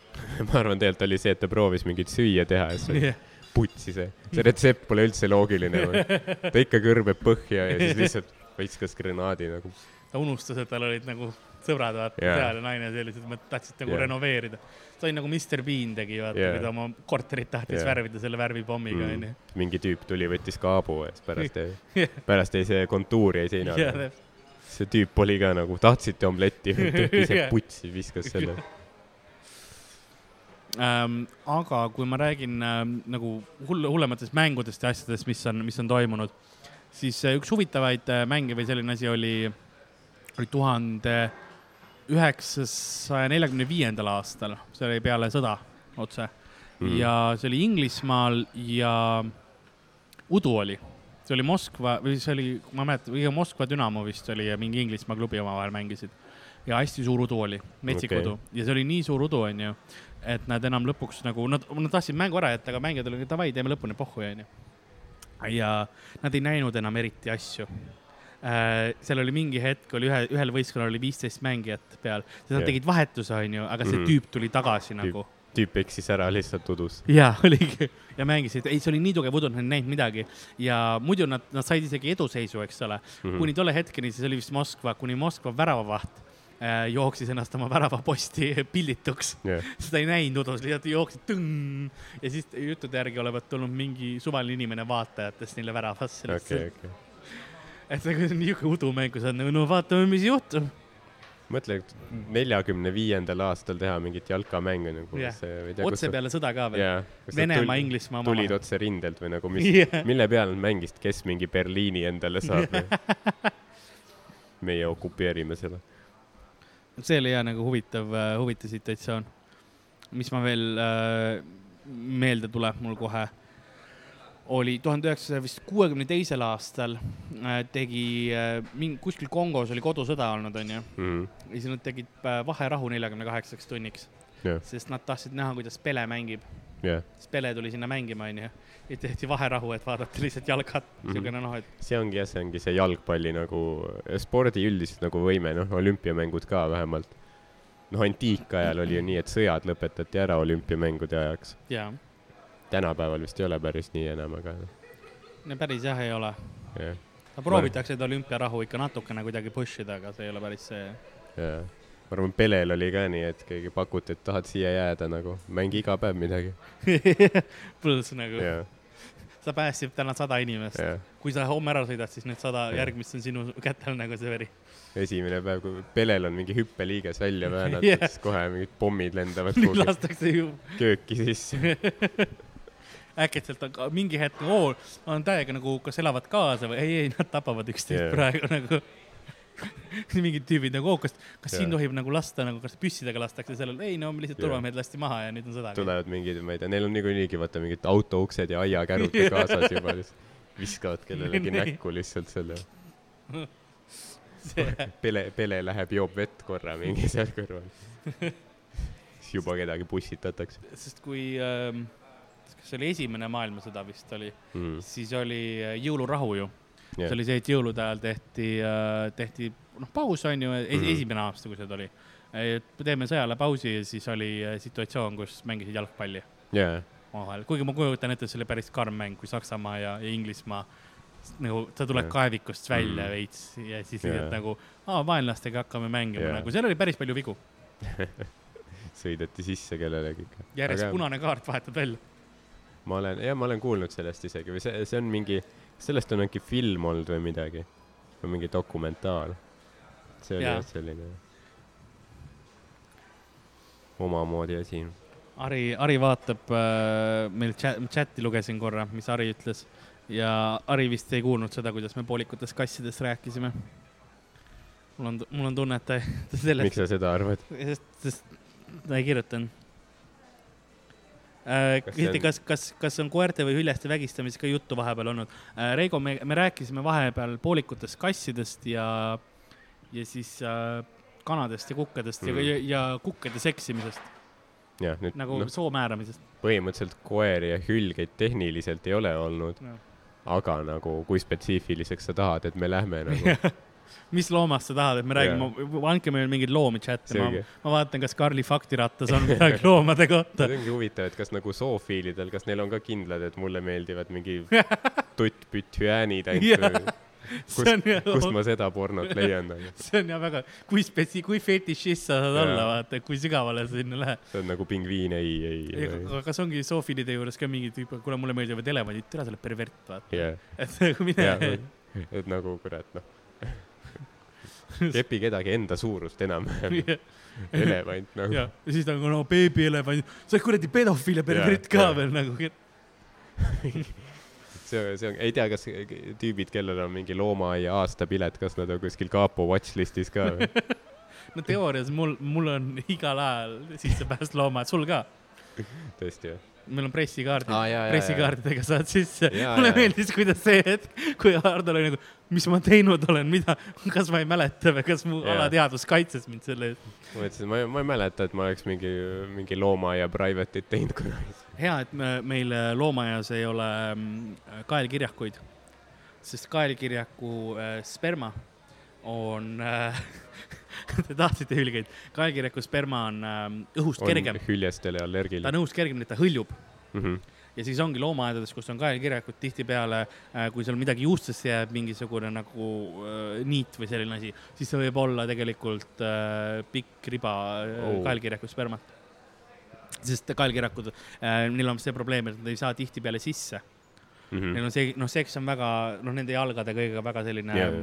Speaker 2: ma arvan, tegelikult oli see, et ta proovis mingit süüa teha ja siis oli putsi see, see retsept pole üldse loogiline. ta ikka kõrbeb põhja ja siis lihtsalt viskas granaadi nagu.
Speaker 3: ta unustas, et tal olid nagu sõbrad vaata yeah. seal ja naine sellised, mõt-, tahtsid nagu yeah. renoveerida. see oli nagu Mr Bean tegi, vaata yeah., kui ta oma korterit tahtis yeah. värvida selle värvipommiga,
Speaker 2: Mm.
Speaker 3: onju.
Speaker 2: mingi tüüp tuli, võttis kaabu ja siis pärast jäi
Speaker 3: Jah.,
Speaker 2: pärast jäi see kontuur jäi seina peale.
Speaker 3: täpselt.
Speaker 2: see tüüp oli ka nagu, tahtsite omletti, tegi ise putsi, viskas selle.
Speaker 3: ähm,. aga kui ma räägin ähm, nagu hull, hullematest mängudest ja asjadest, mis on, mis on toimunud, siis äh, üks huvitavaid äh, mänge või selline asi oli, oli tuhande üheksasaja neljakümne viiendal aastal, see oli peale sõda otse mm. ja see oli Inglismaal ja udu oli, see oli Moskva või see oli, ma ei mäleta, või Moskva Dünamo vist oli ja mingi Inglismaa klubi omavahel mängisid. ja hästi suur udu oli, metsik okay. udu ja see oli nii suur udu, onju, et nad enam lõpuks nagu, nad, nad tahtsid mängu ära jätta, aga mängijad olid davai, teeme lõpuni pohhu, onju. ja nad ei näinud enam eriti asju äh,. seal oli mingi hetk oli ühe, ühel võistkonnal oli viisteist mängijat peal, nad
Speaker 2: Jah.
Speaker 3: tegid vahetuse, onju, aga see
Speaker 2: Mhm.
Speaker 3: tüüp tuli tagasi nagu
Speaker 2: tüüp eksis ära lihtsalt udus.
Speaker 3: jaa, oligi ja mängisid, ei, see oli nii tugev udu, nad ei näinud midagi ja muidu nad, nad said isegi eduseisu, eks ole mm. -hmm. kuni tolle hetkeni, siis oli vist Moskva, kuni Moskva väravavaht jooksis ennast oma väravaposti pillituks.
Speaker 2: jah,
Speaker 3: seda ei näinud lihtsalt jooksid tõng ja siis juttude järgi olevat tulnud mingi suvaline inimene vaatajatest neile väravasse
Speaker 2: okei, okei.
Speaker 3: et see on niisugune udumäng, kus on nagu no vaatame, mis juhtub.
Speaker 2: mõtle, neljakümne viiendal aastal teha mingit jalkamängu nagu tea,
Speaker 3: otse peale sõda ka veel.
Speaker 2: jaa.
Speaker 3: Venemaa, Inglismaa
Speaker 2: tulid otse rindelt või nagu mis
Speaker 3: Jah.
Speaker 2: mille peale nad mängisid, kes mingi Berliini endale saab või? meie okupeerime seda.
Speaker 3: See oli jah nagu huvitav, huvitav situatsioon. mis ma veel äh,, meelde tuleb mul kohe, oli tuhande üheksasaja vist kuuekümne teisel aastal äh, tegi äh, mingi, kuskil Kongos oli kodusõda olnud, onju.
Speaker 2: Mhm.
Speaker 3: ja siis nad tegid äh, vaherahu neljakümne kaheksaks tunniks,
Speaker 2: jah,
Speaker 3: sest nad tahtsid näha, kuidas Pele mängib.
Speaker 2: jah,
Speaker 3: siis Pele tuli sinna mängima, onju. ja tehti vaherahu, et vaadata lihtsalt jalgat mm. -hmm. siukene noh, et
Speaker 2: see ongi jah, see ongi see jalgpalli nagu, spordi üldiselt nagu võime, noh, olümpiamängud ka vähemalt. noh, antiikajal oli ju nii, et sõjad lõpetati ära olümpiamängude ajaks. tänapäeval vist ei ole päris nii enam, aga
Speaker 3: no päris jah ei ole.
Speaker 2: jah,
Speaker 3: no proovitakse seda olümpiarahu ikka natukene kuidagi push ida, aga see ei ole päris see
Speaker 2: jah. Ma arvan, Pelel oli ka nii, et keegi pakuti, et tahad siia jääda nagu, mängi iga päev midagi.
Speaker 3: pluss nagu
Speaker 2: jah,
Speaker 3: sa päästsid täna sada inimest.
Speaker 2: jah.
Speaker 3: kui sa homme ära sõidad, siis need sada
Speaker 2: Jah.
Speaker 3: järgmist on sinu kätel nagu see veri.
Speaker 2: esimene päev, kui Pelel on mingi hüppeliiges välja väänatud yeah., siis kohe mingid pommid lendavad kuhugi
Speaker 3: lastakse ju
Speaker 2: kööki sisse.
Speaker 3: äkitselt on ka mingi hetk, oo, on täiega nagu, kas elavad kaasa või ei, ei, nad tapavad üksteist yeah. praegu nagu. mingid tüübid nagu, oo, kas, kas siin
Speaker 2: Jah.
Speaker 3: tohib nagu lasta nagu, kas püssidega lastakse sellel, ei no lihtsalt turvamehed lasti maha ja nüüd on sõda.
Speaker 2: tulevad mingid, ma ei tea, neil on niikuinii vaata mingid autouksed ja aiakärud ka kaasas juba, viskavad kellelegi näkku lihtsalt selle. Pele, Pele läheb, joob vett korra mingi seal kõrval. siis juba kedagi pussitatakse
Speaker 3: sest kui ähm,, kas see oli esimene maailmasõda vist oli,
Speaker 2: mm..
Speaker 3: siis oli äh, jõulurahu ju. See oli see, et jõulude ajal tehti, tehti noh, paus on ju es,
Speaker 2: Mhm.
Speaker 3: esimene aasta, kui see tuli. et teeme sõjale pausi ja siis oli äh, situatsioon, kus mängisid jalgpalli
Speaker 2: jaa,
Speaker 3: omavahel, kuigi ma kujutan ette, see oli päris karm mäng, kui Saksamaa ja, ja Inglismaa nagu sa tuled
Speaker 2: Jah.
Speaker 3: kaevikust välja
Speaker 2: Mhm.
Speaker 3: veits ja siis yeah. nagu, aa, vaenlastega hakkame mängima yeah., nagu seal oli päris palju vigu.
Speaker 2: sõideti sisse kellelegi ikka.
Speaker 3: järjest punane kaart vahetad välja.
Speaker 2: ma olen, jah, ma olen kuulnud sellest isegi või see, see on mingi, sellest on äkki film olnud või midagi või mingi dokumentaal. see oli jah selline omamoodi asi.
Speaker 3: Ari, Ari vaatab äh,, meil chat, chati lugesin korra, mis Ari ütles ja Ari vist ei kuulnud seda, kuidas me poolikutest kassidest rääkisime. mul on, mul on tunne, et ta, ta
Speaker 2: miks
Speaker 3: sellest,
Speaker 2: sa seda arvad?
Speaker 3: sest, sest ta ei kirjutanud küsiti,
Speaker 2: on-
Speaker 3: kas, kas, kas on koerte või hüljeste vägistamisest ka juttu vahepeal olnud äh,. Reigo, me, me rääkisime vahepeal poolikutest kassidest ja, ja siis äh, kanadest ja kukkadest mm. Ja, ja kukkade seksimisest
Speaker 2: nüüd
Speaker 3: nagu no., soo määramisest
Speaker 2: põhimõtteliselt koeri ja hülgeid tehniliselt ei ole olnud,
Speaker 3: no..
Speaker 2: aga nagu kui spetsiifiliseks sa tahad, et me lähme nagu
Speaker 3: mis loomast sa tahad, et me räägime, andke meile mingeid loomi chat'e, ma ma vaatan, kas Karli faktirattas on midagi loomade kohta
Speaker 2: see. ongi huvitav, et kas nagu zoofiilidel, kas neil on ka kindlad, et mulle meeldivad mingi tutt-pütt-hüäänid
Speaker 3: Jaa.
Speaker 2: ainult või
Speaker 3: see on
Speaker 2: kust
Speaker 3: ju,
Speaker 2: ma seda pornot leian nagu.
Speaker 3: see on jah väga, kui spetsi-, kui fetišist sa saad
Speaker 2: Jaa.
Speaker 3: olla, vaata, kui sügavale sa sinna lähed.
Speaker 2: see on nagu pingviin, ei, ei, ei.
Speaker 3: aga kas ongi zoofilide juures ka mingi tüüp, kuule, mulle meeldivad elevandid, tere, sa oled pervert, vaata.
Speaker 2: jah,
Speaker 3: et nagu mine
Speaker 2: jah, et nagu kurat noh, kepi kedagi enda suurust enam-vähem, elevant nagu.
Speaker 3: ja, ja siis on, no beebielevand, sa oled kuradi pedofiil ja pervert ka
Speaker 2: jaa.
Speaker 3: veel nagu.
Speaker 2: see, see on, ei tea, kas tüübid, kellel on mingi loomaaia aastapilet, kas nad on kuskil kapo watchlist'is ka või?
Speaker 3: no teoorias mul, mul on igal ajal sissepääs loomad, sul ka
Speaker 2: tõesti või?
Speaker 3: Meil on pressikaardid
Speaker 2: jaa,
Speaker 3: pressikaardidega saad sisse. Mulle meeldis, kuidas see hetk, kui Hardo oli nagu, mis ma teinud olen, mida, kas ma ei mäleta või kas mu
Speaker 2: Jaa.
Speaker 3: alateadvus kaitses mind selle eest.
Speaker 2: ma mõtlesin, ma ei, ma ei mäleta, et ma oleks mingi, mingi loomaaia private'it teinud kunagi.
Speaker 3: hea, et me, meil äh, loomaaias ei ole mm, kaelkirjakuid, sest kaelkirjaku äh, sperma on äh, te tahtsite hülgeid, kaelkirjaku sperma on äh, õhust kergem,
Speaker 2: hüljestele
Speaker 3: ta
Speaker 2: allergiline
Speaker 3: on õhust kergem, nii et ta hõljub
Speaker 2: mm. -hmm.
Speaker 3: ja siis ongi loomaaedades, kus on kaelkirjakud, tihtipeale äh, kui seal midagi juustesse jääb, mingisugune nagu äh, niit või selline asi, siis see võib olla tegelikult äh, pikk riba äh,
Speaker 2: Oh.
Speaker 3: kaelkirjaku spermat. sest kaelkirjakud äh,, neil on see probleem, et nad ei saa tihtipeale sisse
Speaker 2: Mm
Speaker 3: mm.. Neil
Speaker 2: -hmm.
Speaker 3: on see, noh, seks on väga, noh, nende jalgade kõigega väga selline yeah.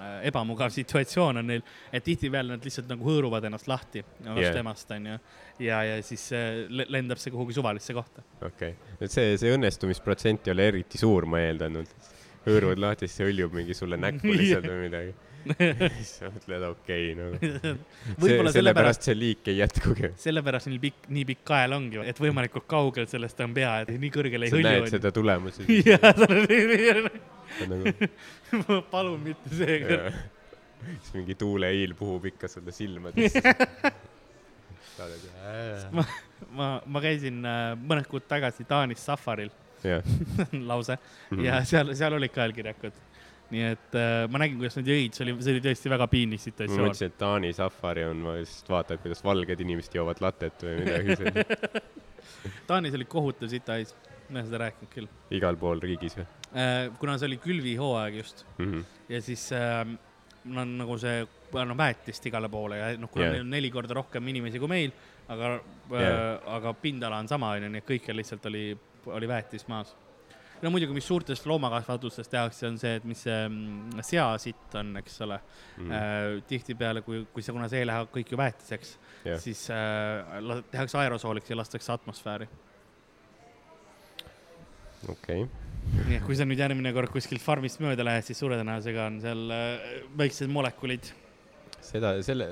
Speaker 3: Äh, ebamugav situatsioon on neil, et tihtipeale nad lihtsalt nagu hõõruvad ennast lahti vastu
Speaker 2: Jaa.
Speaker 3: yeah. emast, onju. ja, ja siis äh, le- lendab see kuhugi suvalisse kohta.
Speaker 2: okei okay., et see, see õnnestumisprotsent ei ole eriti suur, ma eeldan, hõõruvad lahti, siis see hõljub mingi sulle näkku lihtsalt või midagi. siis sa mõtled, okei okay,, nagu.
Speaker 3: sellepärast,
Speaker 2: sellepärast see liik ei jätkugi.
Speaker 3: sellepärast nii pikk, nii pikk kael ongi, et võimalikult kaugel sellest on pea, et nii kõrgele ei
Speaker 2: sa näed
Speaker 3: hõlju.
Speaker 2: seda tulemust.
Speaker 3: jah, sa oled,
Speaker 2: nagu
Speaker 3: palun mitte see.
Speaker 2: jaa. siis mingi tuuleiil puhub ikka sulle silmadesse.
Speaker 3: ma, ma, ma käisin äh, mõned kuud tagasi Taanis safaril,
Speaker 2: jah,
Speaker 3: lause,
Speaker 2: Mhm.
Speaker 3: ja seal, seal olid kaelkirjakud. Nii et äh, ma nägin, kuidas nad jõid, see oli, see oli tõesti väga piinlik
Speaker 2: ma
Speaker 3: situatsioon.
Speaker 2: mõtlesin, et Taani safari on, ma lihtsalt vaatan, kuidas valged inimesed joovad latet või midagi sellist.
Speaker 3: Taanis oli kohutav sitahais, ma olen seda rääkinud küll.
Speaker 2: igal pool riigis või
Speaker 3: kuna see oli külvihooaeg just
Speaker 2: mm? -hmm.
Speaker 3: ja siis äh, no nagu see, no väetist igale poole ja noh, kuna yeah. meil on neli korda rohkem inimesi kui meil, aga yeah. Äh,, aga pindala on sama, onju, nii et kõikjal lihtsalt oli, oli väetis maas. No muidugi, mis suurtest loomakasvatustes tehakse, on see, et mis see mm, seasitt on, eks ole
Speaker 2: Mm.
Speaker 3: Äh, tihtipeale, kui, kui see, kuna see läheb kõik ju väetiseks yeah., siis äh, tehakse aerosooliks ja lastakse atmosfääri.
Speaker 2: okei okay.,
Speaker 3: nii et kui sa nüüd järgmine kord kuskilt farmist mööda lähed, siis suure tõenäosusega on seal äh, väiksed molekulid
Speaker 2: seda, selle,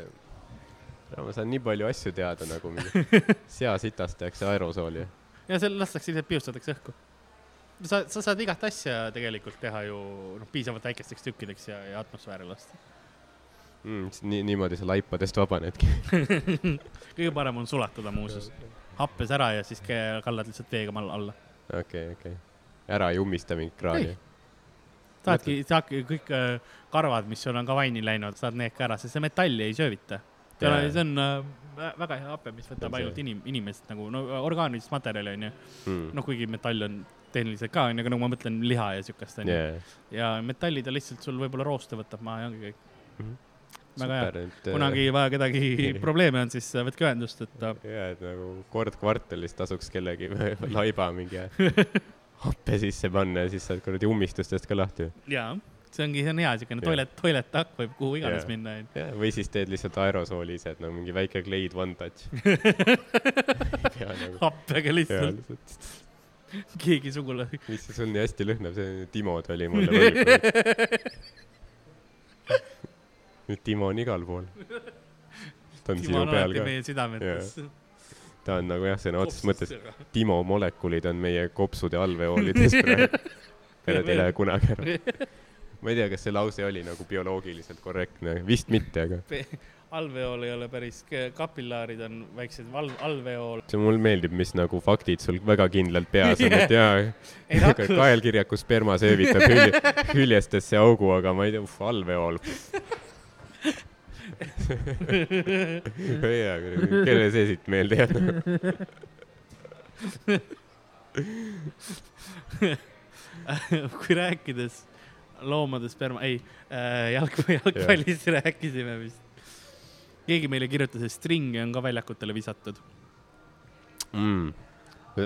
Speaker 2: ma saan nii palju asju teada nagu seasitast tehakse aerosooli.
Speaker 3: ja seal lastakse lihtsalt piustatakse õhku. sa, sa saad igat asja tegelikult teha ju noh, piisavalt väikesteks tükkideks ja, ja atmosfääri lasta.
Speaker 2: Mm, nii, niimoodi sa laipadest vabanedki.
Speaker 3: kõige parem on sulatada muuseas, happes ära ja siis kallad lihtsalt veega mal- alla.
Speaker 2: okei, okei. ära ei ummista mingit kraani
Speaker 3: saadki, saadki kõik äh, karvad, mis sul on ka vaini läinud, saad need ka ära, sest see metalli ei söövita. See on äh, vä- väga hea hape, mis võtab ainult inim-, inimest nagu no orgaanilist materjali onju.
Speaker 2: mm..
Speaker 3: noh, kuigi metall on tehniliselt ka onju, aga nagu ma mõtlen liha ja siukest onju
Speaker 2: Yeah.
Speaker 3: ja metalli ta lihtsalt sul võib-olla rooste võtab maha ja ongi kõik.
Speaker 2: Mhm.
Speaker 3: väga hea,
Speaker 2: super, et.
Speaker 3: kunagi vaja kedagi probleeme on, siis äh, võtke ühendust, et äh,
Speaker 2: ja, et nagu kord kvartalis tasuks kellegi laiba mingi happe sisse panna ja siis saad kuradi ummistustest ka lahti.
Speaker 3: jaa, see ongi, see on hea siukene toilet, toiletakk võib kuhu iganes
Speaker 2: Jah.
Speaker 3: minna
Speaker 2: ja, või siis teed lihtsalt aerosooli ise, et no mingi väike Glade One Touch. nagu.
Speaker 3: happega lihtsalt, keegi sugulane.
Speaker 2: mis see sul nii hästi lõhnab, see Timo tuli mulle nüüd Timo on igal pool. ta on
Speaker 3: Timo
Speaker 2: sinu
Speaker 3: on
Speaker 2: peal ka.
Speaker 3: meie südametes.
Speaker 2: ta on nagu jah, sõna otseses mõttes. Timo molekulid on meie kopsude alveoolides praegu. Need ei lähe kunagi ära. ma ei tea, kas see lause oli nagu bioloogiliselt korrektne, vist mitte, aga
Speaker 3: alveool ei ole päris, kapillaarid on väiksed val-, alveool.
Speaker 2: see mulle meeldib, mis nagu faktid sul väga kindlalt peas on, et jaa, kaelkirjaku sperma söövitab hülje, hyljestesse augu, aga ma ei tea, alveool. jaa, kelle see siit meelde jääb?
Speaker 3: kui rääkides loomade sperma, ei äh,, jalg, jalgpallist rääkisime vist. Keegi meile kirjutas, et stringi on ka väljakutele visatud,
Speaker 2: mm..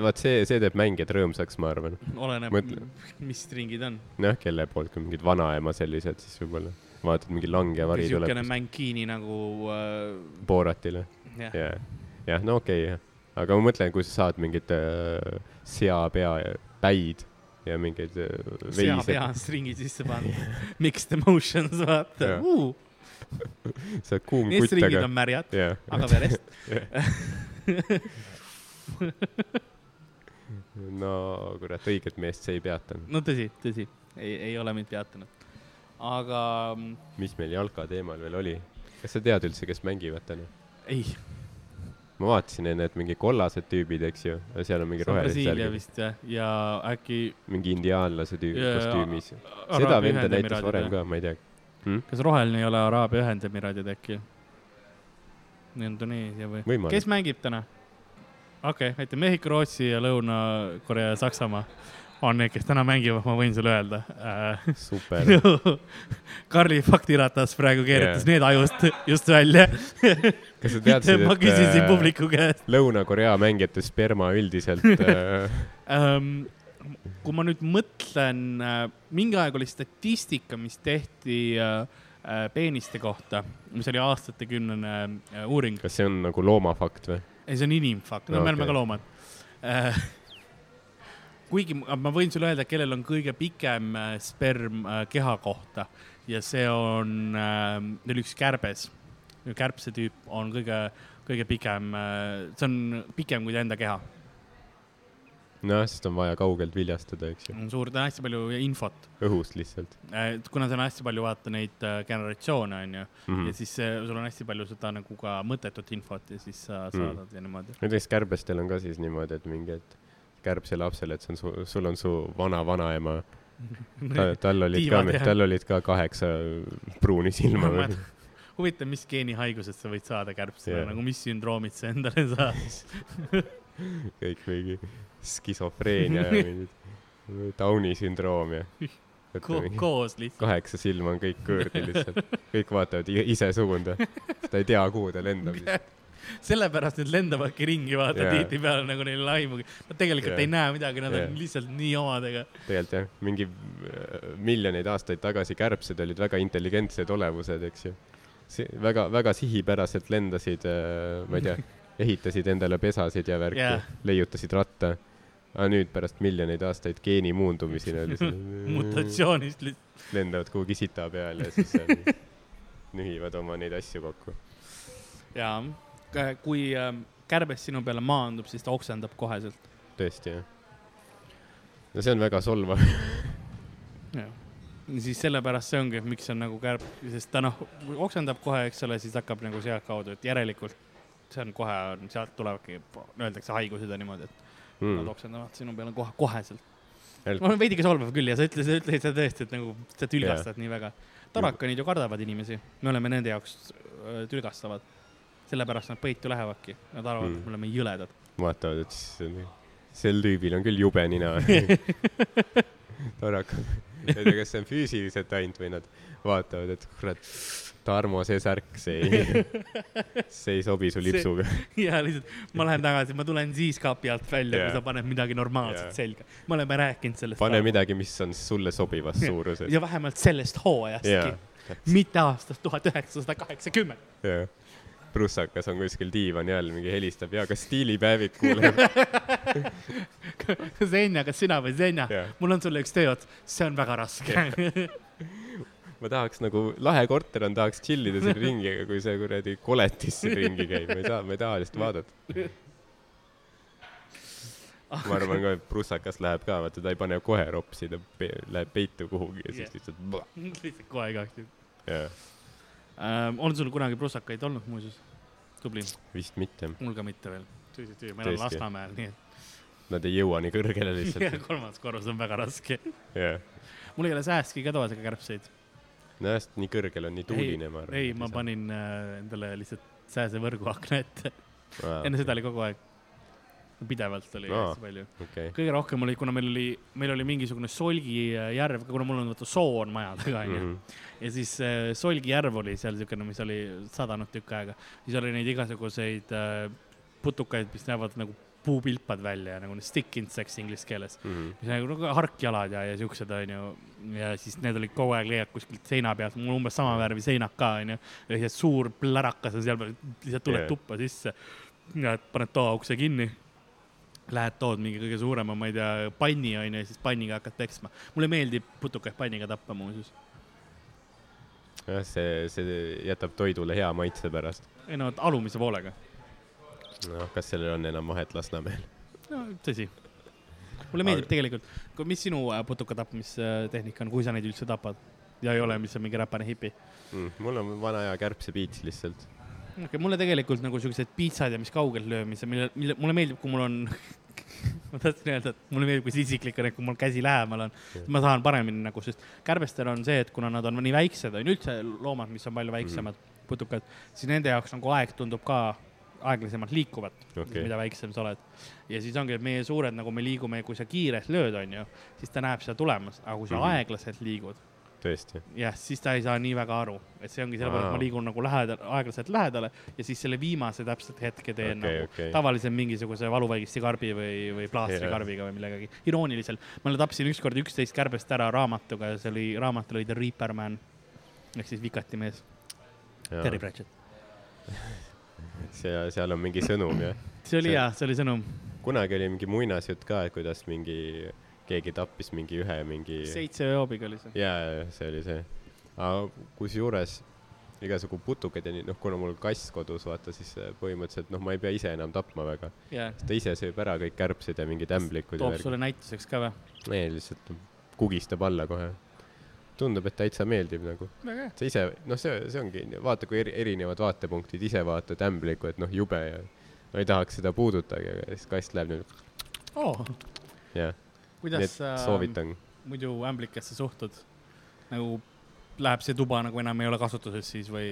Speaker 2: vaat see, see teeb mängijad rõõmsaks, ma arvan.
Speaker 3: oleneb
Speaker 2: Mõtle.,
Speaker 3: mis stringid on.
Speaker 2: noh, kelle poolt, kui mingid vanaema sellised, siis võib-olla vaatad mingi langevari tuleb
Speaker 3: niisugune mänkiini nagu äh,
Speaker 2: Boratile.
Speaker 3: jah,
Speaker 2: jah, jah, no okei okay,, jah. aga ma mõtlen, kui sa saad mingit äh, seapea päid ja mingeid äh, veise
Speaker 3: pea, on stringi sisse pandud. Mixed emotions, vaata uh,.
Speaker 2: sa oled kuum kutt, aga
Speaker 3: on märjad,
Speaker 2: jah.
Speaker 3: aga verest.
Speaker 2: no kurat, õiget meest see ei peatanud.
Speaker 3: no tõsi, tõsi, ei, ei ole mind peatanud. aga mm,
Speaker 2: mis meil jalka teemal veel oli? kas sa tead üldse, kes mängivad täna?
Speaker 3: ei,
Speaker 2: ma vaatasin enne, et mingi kollased tüübid, eks ju, seal on mingi rohelised
Speaker 3: Brasiilia
Speaker 2: särgid,
Speaker 3: vist jah, ja äkki
Speaker 2: mingi indiaanlase tüü-, kostüümis. seda venda näitas varem ka, ma ei tea.
Speaker 3: Kas roheline ei ole Araabia Ühendemiraadid äkki? Indoneesia või? kes. mängib täna? okei okay,, aitäh, Mehhiko, Rootsi ja Lõuna-Korea ja Saksamaa on need, kes täna mängivad, ma võin sulle öelda äh,.
Speaker 2: super.
Speaker 3: Karli faktiratas praegu keeratas
Speaker 2: Jaa.
Speaker 3: need ajust just välja.
Speaker 2: kas sa teadsid,
Speaker 3: ma küsisin
Speaker 2: et
Speaker 3: publiku käest
Speaker 2: äh, Lõuna-Korea mängijate sperma üldiselt äh,
Speaker 3: ähm,. Kui ma nüüd mõtlen äh,, mingi aeg oli statistika, mis tehti äh, äh, peeniste kohta, mis oli aastatekümnene uuring.
Speaker 2: kas see on nagu loomafakt või?
Speaker 3: ei, see on inimfakt, no me oleme
Speaker 2: Okei.
Speaker 3: ka loomad kuigi ma võin sulle öelda, kellel on kõige pikem sperm keha kohta ja see on neil üks kärbes, kärbse tüüp on kõige, kõige pikem see on pikem kui ta enda keha.
Speaker 2: nojah, sest on vaja kaugelt viljastada, eks ju,
Speaker 3: on suur, ta on hästi palju infot
Speaker 2: õhust lihtsalt
Speaker 3: äh,. kuna seal on hästi palju vaata neid äh, generatsioone onju mm.
Speaker 2: mm.
Speaker 3: ja. siis äh, sul on hästi palju seda nagu ka mõttetut infot ja siis sa
Speaker 2: Mm.
Speaker 3: saadad ja niimoodi.
Speaker 2: näiteks kärbestel on ka siis niimoodi, et mingi, et kärbse lapsele, et see on su, sul on su vana-vanaema, tal olid ka
Speaker 3: Tiivad,, jah.
Speaker 2: tal olid ka kaheksa pruuni silma
Speaker 3: Ma-
Speaker 2: või?
Speaker 3: huvitav, mis geenihaigused sa võid saada kärbsena
Speaker 2: Jah.
Speaker 3: yeah., nagu mis sündroomid sa endale saad.
Speaker 2: kõik mingi skisofreenia ja mingid Downi sündroom ja
Speaker 3: Ko koos lihtsalt.
Speaker 2: kaheksa silma on kõik kõõrdi lihtsalt, kõik vaatavad ise suunda, ta ei tea, kuhu ta lendab
Speaker 3: sellepärast need lendavadki ringi, vaata yeah. tihtipeale nagu neil on aimugi. Nad tegelikult yeah. ei näe midagi, nad yeah. On lihtsalt nii omadega.
Speaker 2: tegelikult jah, mingi äh, miljoneid aastaid tagasi kärbsed olid väga intelligentsed olevused, eks ju. väga, väga sihipäraselt lendasid, ma ei tea, ehitasid endale pesasid ja värki yeah., leiutasid ratta. Aga nüüd pärast miljoneid aastaid geeni muundumiseni oli see
Speaker 3: mutatsioonist lihtsalt.
Speaker 2: lendavad kuhugi sita peal ja siis nühivad oma neid asju kokku.
Speaker 3: jaa, kui ähm, kärbes sinu peale maandub, siis ta oksendab koheselt.
Speaker 2: tõesti jah. no see on väga solvav.
Speaker 3: siis sellepärast see ongi, miks on nagu kärb, sest ta noh, oksendab kohe, eks ole, siis hakkab nagu sealtkaudu, et järelikult see on kohe, sealt tulevadki, öeldakse haigused ja niimoodi, et mm. nad oksendavad sinu peale kohe, koheselt. mul on veidike solvav küll ja sa ütlesid, ütlesid seda tõesti, et nagu sa tülgastad nii väga. tarakanid ju kardavad inimesi, me oleme nende jaoks äh, tülgastavad. sellepärast nad peitu lähevadki, nad arvavad mm., et me oleme jõledad.
Speaker 2: vaatavad, et siis sel tüübil on küll jube nina tarakad, ei tea, kas see on füüsiliselt ainult või nad vaatavad, et kurat, Tarmo, see särk, see ei, see ei sobi su lipsuga.
Speaker 3: ja lihtsalt ma lähen tagasi, ma tulen siis kapi alt välja yeah., kui sa paned midagi normaalset yeah. selga. me oleme rääkinud sellest.
Speaker 2: pane praegu. midagi, mis on sulle sobivas yeah. suuruses.
Speaker 3: ja vähemalt sellest hooajastki yeah.. mitte aastast tuhat üheksasada kaheksakümmend.
Speaker 2: prussakas on kuskil diivani all, mingi helistab ja kas stiilipäevik kuuleb
Speaker 3: Zenja, kas sina või Zenja yeah.? mul on sulle üks tööots, see on väga raske
Speaker 2: ma tahaks nagu, lahe korter on, tahaks chill ida siin ringi, aga kui see kuradi koletis siin ringi käib, ma ei saa, ma ei taha lihtsalt vaadata. ma arvan ka, et prussakas läheb ka, vaata ta ei pane kohe ropsi, ta pe läheb peitu kuhugi ja siis
Speaker 3: lihtsalt. lihtsalt kohe juhuks.
Speaker 2: jah.
Speaker 3: Ähm, on sul kunagi prussakaid olnud muuseas? tubli.
Speaker 2: vist mitte.
Speaker 3: mul ka mitte veel. tüü, tüü, meil on Lasnamäel, nii et.
Speaker 2: Nad ei jõua nii kõrgele lihtsalt
Speaker 3: kolmas korrus on väga raske.
Speaker 2: jah.
Speaker 3: mul ei ole säästki ka toas ega kärbseid
Speaker 2: nojah, sest nii kõrgel on nii tuuline, ma arvan.
Speaker 3: ei, ma panin äh, endale lihtsalt sääsevõrgu akna ette ah,. enne seda oli kogu aeg, pidevalt oli hästi ah, palju
Speaker 2: okay..
Speaker 3: kõige rohkem oli, kuna meil oli, meil oli mingisugune Solgi järv, kuna mul on vaata soo on maja taga onju mm. -hmm. ja siis äh, Solgi järv oli seal siukene, mis oli sadanud tükk aega, siis oli neid igasuguseid äh, putukaid, mis näevad nagu puupilpad välja nagu stick insects inglise keeles mm, -hmm. mis on nagu harkjalad ja, ja siuksed onju. ja siis need olid kogu aeg leiad kuskilt seina pealt, mul umbes sama värvi seinad ka onju. ja siis suur plärakas on seal peal, lihtsalt tuled yeah. tuppa sisse ja paned toa ukse kinni. Lähed, tood mingi kõige suurema, ma ei tea, panni onju ja siis panniga hakkad peksma. mulle meeldib putukaid panniga tappa muuseas
Speaker 2: jah, see, see jätab toidule hea maitse pärast.
Speaker 3: ei no alumise poolega
Speaker 2: noh, kas sellel on enam vahet Lasnamäel?
Speaker 3: no tõsi. mulle meeldib Aga... tegelikult, mis sinu äh, putuka tapmistehnika on, kui sa neid üldse tapad ja ei ole, mis on mingi räpane hipi
Speaker 2: mm,? mul on vana aja kärbsepiits lihtsalt.
Speaker 3: okei okay,, mulle tegelikult nagu siuksed piitsad ja mis kaugelt löömise, mille, mille, mulle meeldib, kui mul on ma tahtsin öelda, et mulle meeldib, kui see isiklik on, et kui mul käsi lähemal on, ma tahan paremini nagu, sest kärbestel on see, et kuna nad on nii väiksed, on üldse loomad, mis on palju väiksemad mm, -hmm. putukad, siis nende jaoks nagu aeg tundub ka aeglasemalt liikuvat okay., mida väiksem sa oled. ja siis ongi, et meie suured, nagu me liigume, kui sa kiirelt lööd, onju, siis ta näeb seda tulemas, aga kui sa mm -hmm. aeglaselt liigud.
Speaker 2: tõesti?
Speaker 3: jah, siis ta ei saa nii väga aru, et see ongi sellepärast, et ma liigun nagu lähedal, aeglaselt lähedale ja siis selle viimase täpselt hetke teen okay, nagu okay. tavaliselt mingisuguse valuvaigisti karbi või, või plaastrikarbiga yeah. või millegagi. irooniliselt, ma tapsin ükskord üksteist kärbest ära raamatuga ja see oli, raamatul oli The Reaper Man ehk siis vikati mees. Terry Pratchett
Speaker 2: see, seal on mingi sõnum, jah?
Speaker 3: see oli hea, see oli sõnum.
Speaker 2: kunagi oli mingi muinasjutt ka, et kuidas mingi, keegi tappis mingi ühe mingi.
Speaker 3: seitse hoobiga oli see.
Speaker 2: ja, ja see oli see. aga kusjuures igasugu putukad ja nii, noh, kuna mul kass kodus, vaata, siis põhimõtteliselt, noh, ma ei pea ise enam tapma väga
Speaker 3: yeah..
Speaker 2: ta ise sööb ära kõik kärbsed ja mingid ämblikud.
Speaker 3: toob sulle näituseks ka või?
Speaker 2: ei, lihtsalt kugistab alla kohe tundub, et täitsa meeldib nagu. sa ise, noh, see, see ongi, vaata, kui eri, erinevad vaatepunktid, ise vaatad ämblikku, et noh, jube ja no ei tahaks seda puudutada, aga siis kast läheb nüüd
Speaker 3: oh..
Speaker 2: jah.
Speaker 3: kuidas sa
Speaker 2: soovitan.
Speaker 3: muidu ämblikesse suhtud? nagu läheb see tuba nagu enam ei ole kasutuses siis või?